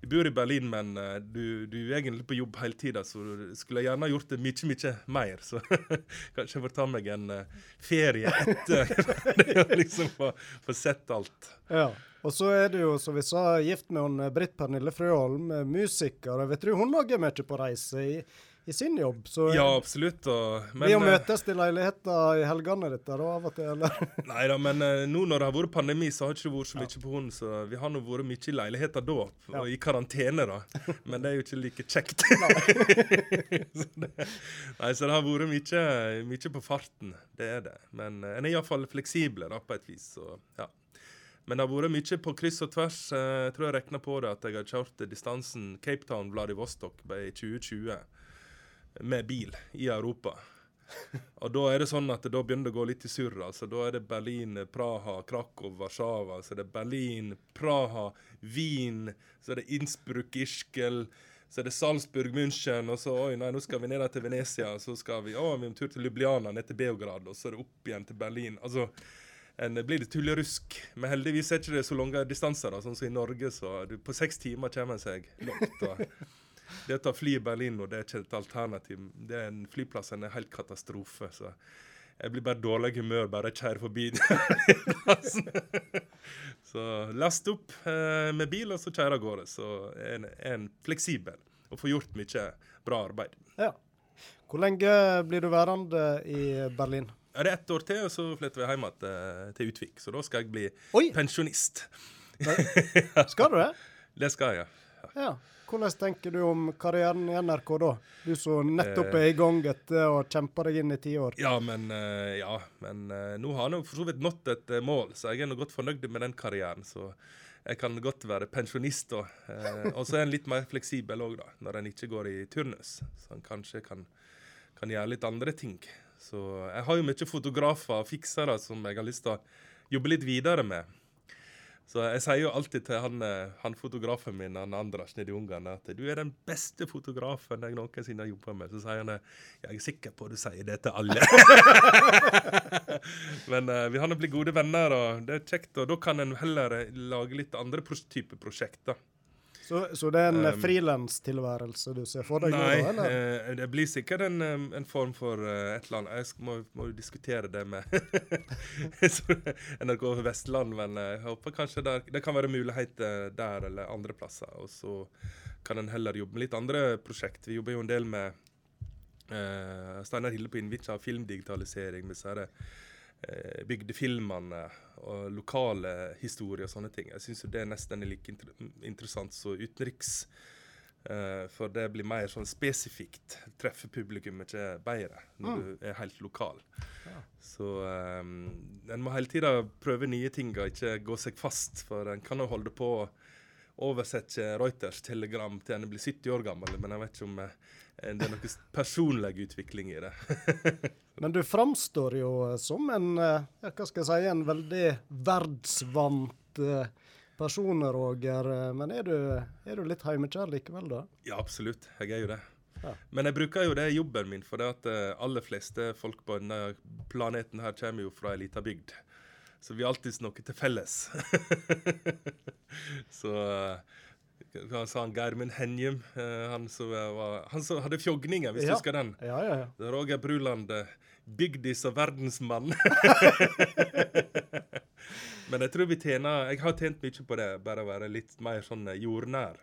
du bor i Berlin, men eh, du, du er egentlig på jobb hele tida, så skulle gjerne gjort det mye, mye mer. Så kanskje jeg får ta meg en eh, ferie etter liksom få, få sett alt. Ja. Og så er du jo, som vi sa, gift med hun eh, Britt Pernille Frøholm, musiker. vet du, hun òg er mye på reise i, i sin jobb. Så Ja, absolutt. Og, vi å eh, møtes til leiligheter i helgene ditt da, av og til, eller? Nei da, men eh, nå når det har vært pandemi, så har det ikke vært så mye på hund. Så vi har nå vært mye i leiligheter da, Ja. og i karantene, da. Men det er jo ikke like kjekt. så det, nei, så det har vært mye, mye på farten. Det er det. Men eh, en er iallfall fleksibel da, på et vis. Så, ja. Men det har vært mye på kryss og tvers. Jeg tror jeg regna på det at jeg har kjørt distansen Cape Town-Vladivostok i 2020 med bil i Europa. Og da er det sånn at da begynner det å gå litt i surr. Altså. Da er det Berlin, Praha, Krakow, Warszawa. Så er det Berlin, Praha, Wien. Så er det Innsbruck, Ischgl. Så er det Salzburg, München. Og så oi, nei, nå skal vi ned til Venezia. Så skal vi å, vi en tur til Ljubljana, ned til Beograd. Og så er det opp igjen til Berlin. Altså, en blir det tullerusk. Men heldigvis er det ikke så lange distanser, da, sånn som i Norge. Så du, på seks timer kommer en seg langt. Det å ta fly i Berlin nå, det er ikke et alternativ. Det er en Flyplassen er helt katastrofe. så jeg blir bare dårlig humør bare jeg kjører forbi. så last opp eh, med bil, og så kjører av gårde. Så er en, en fleksibel og får gjort mye bra arbeid. Ja. Hvor lenge blir du værende i Berlin? Er det ett år til, og så flytter vi hjem igjen til, til Utvik. Så da skal jeg bli pensjonist. Skal du det? Det skal jeg. Ja. Hvordan tenker du om karrieren i NRK da? Du som nettopp Eh. er i gang etter å kjempe deg inn i ti år. Ja, men, eh, ja, men eh, nå har jo for så vidt nådd et mål, så jeg er nå godt fornøyd med den karrieren. Så jeg kan godt være pensjonist. Eh, og så er en litt mer fleksibel òg, når en ikke går i turnus. Så han kanskje kan, kan gjøre litt andre ting. Så jeg har jo mye fotografer og fiksere som jeg har lyst til å jobbe litt videre med. Så jeg sier jo alltid til han, eh, han fotografen min, han Andras nede i Ungarn, at du er den beste fotografen jeg noensinne har jobba med. Så sier han eh, jeg er sikker på at du sier det til alle. Men uh, vi har nå blitt gode venner, og det er kjekt. Og da kan en heller lage litt andre pros type prosjekter. Så, så det er en Um, frilanstilværelse du ser for deg Nei, nå, eller? eh, det blir sikkert en, en form for uh, et eller annet. Jeg skal, må, må jo diskutere det med NRK Vestland, men jeg håper kanskje der, det kan være muligheter der eller andre plasser. Og så kan en heller jobbe med litt andre prosjekt. Vi jobber jo en del med uh, Steinar Hille på Innvitja, filmdigitalisering med disse uh, bygdefilmene og lokale historier og sånne ting. Jeg syns det er nesten like inter interessant som utenriks. Uh, for det blir mer sånn spesifikt. Treffer publikum ikke bedre når du er helt lokal. Så um, en må hele tida prøve nye ting og ikke gå seg fast. For en kan jo holde på å oversette Reuters telegram til en blir 70 år gammel, men jeg vet ikke om eh, det er noe personlig utvikling i det. Men du framstår jo som en, eh, ja, hva skal jeg si, en veldig verdsvant eh, person, Roger. Men er du, er du litt heimekjær likevel, da? Ja, absolutt. Jeg er jo det. Ja. Men jeg bruker jo det i jobben min, for det at eh, aller fleste folk på denne planeten her kommer jo fra ei lita bygd. Så vi har alltid noe til felles. så eh, han Geirmund Henjum, eh, han som, var, han som hadde fjogninger, hvis Ja. du husker den. Ja, ja, ja. Er Roger Bruland, eh, bygdis og verdensmann. Men jeg tror vi tjener Jeg har tjent mye på det, bare å være litt mer sånn eh, jordnær.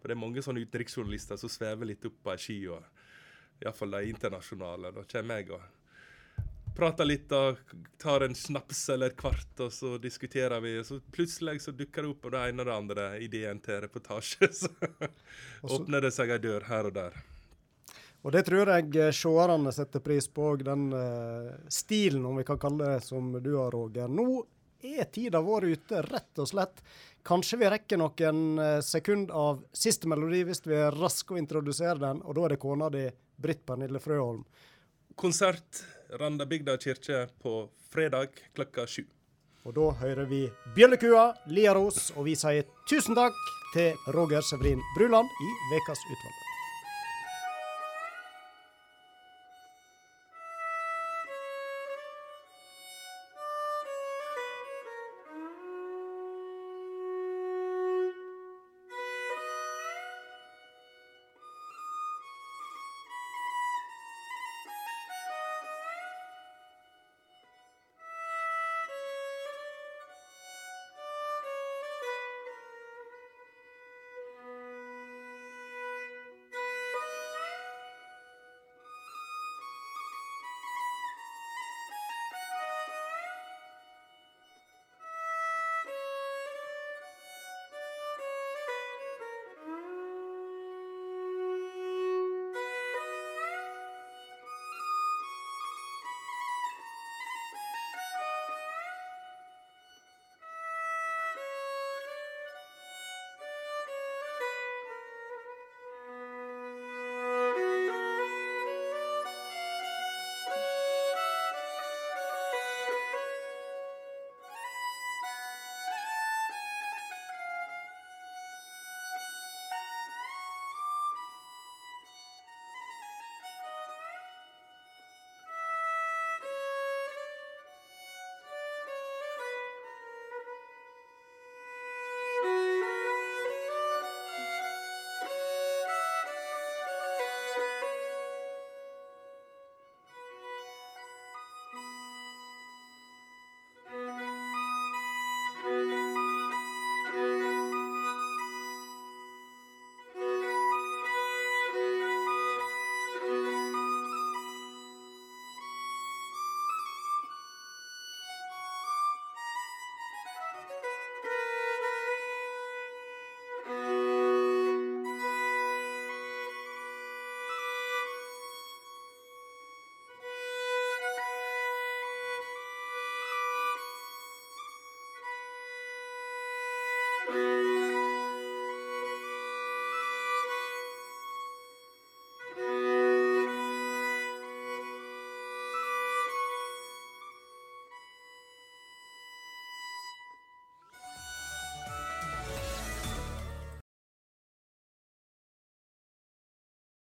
For det er mange sånne utenriksjournalister som svever litt opp på ei ski, og iallfall de internasjonale. Da kommer jeg og prater litt og tar en snaps eller et kvart, og så diskuterer vi. Og så plutselig så dukker det opp og det ene og det andre ideen til reportasje. Så Også, åpner det seg ei dør her og der. Og det tror jeg eh, seerne setter pris på, og den uh, stilen, om vi kan kalle det, som du har, Roger. Nå er tida vår ute, rett og slett. Kanskje vi rekker noen eh, sekund av siste melodi hvis vi er raske å introdusere den, og da er det kona di, Britt Pernille Frøholm. Konsert Randabygda kirke på fredag klokka sju. Og da hører vi Bjøllekua, Liaros, og vi sier tusen takk til Roger Severin Bruland i Vekas utvalg.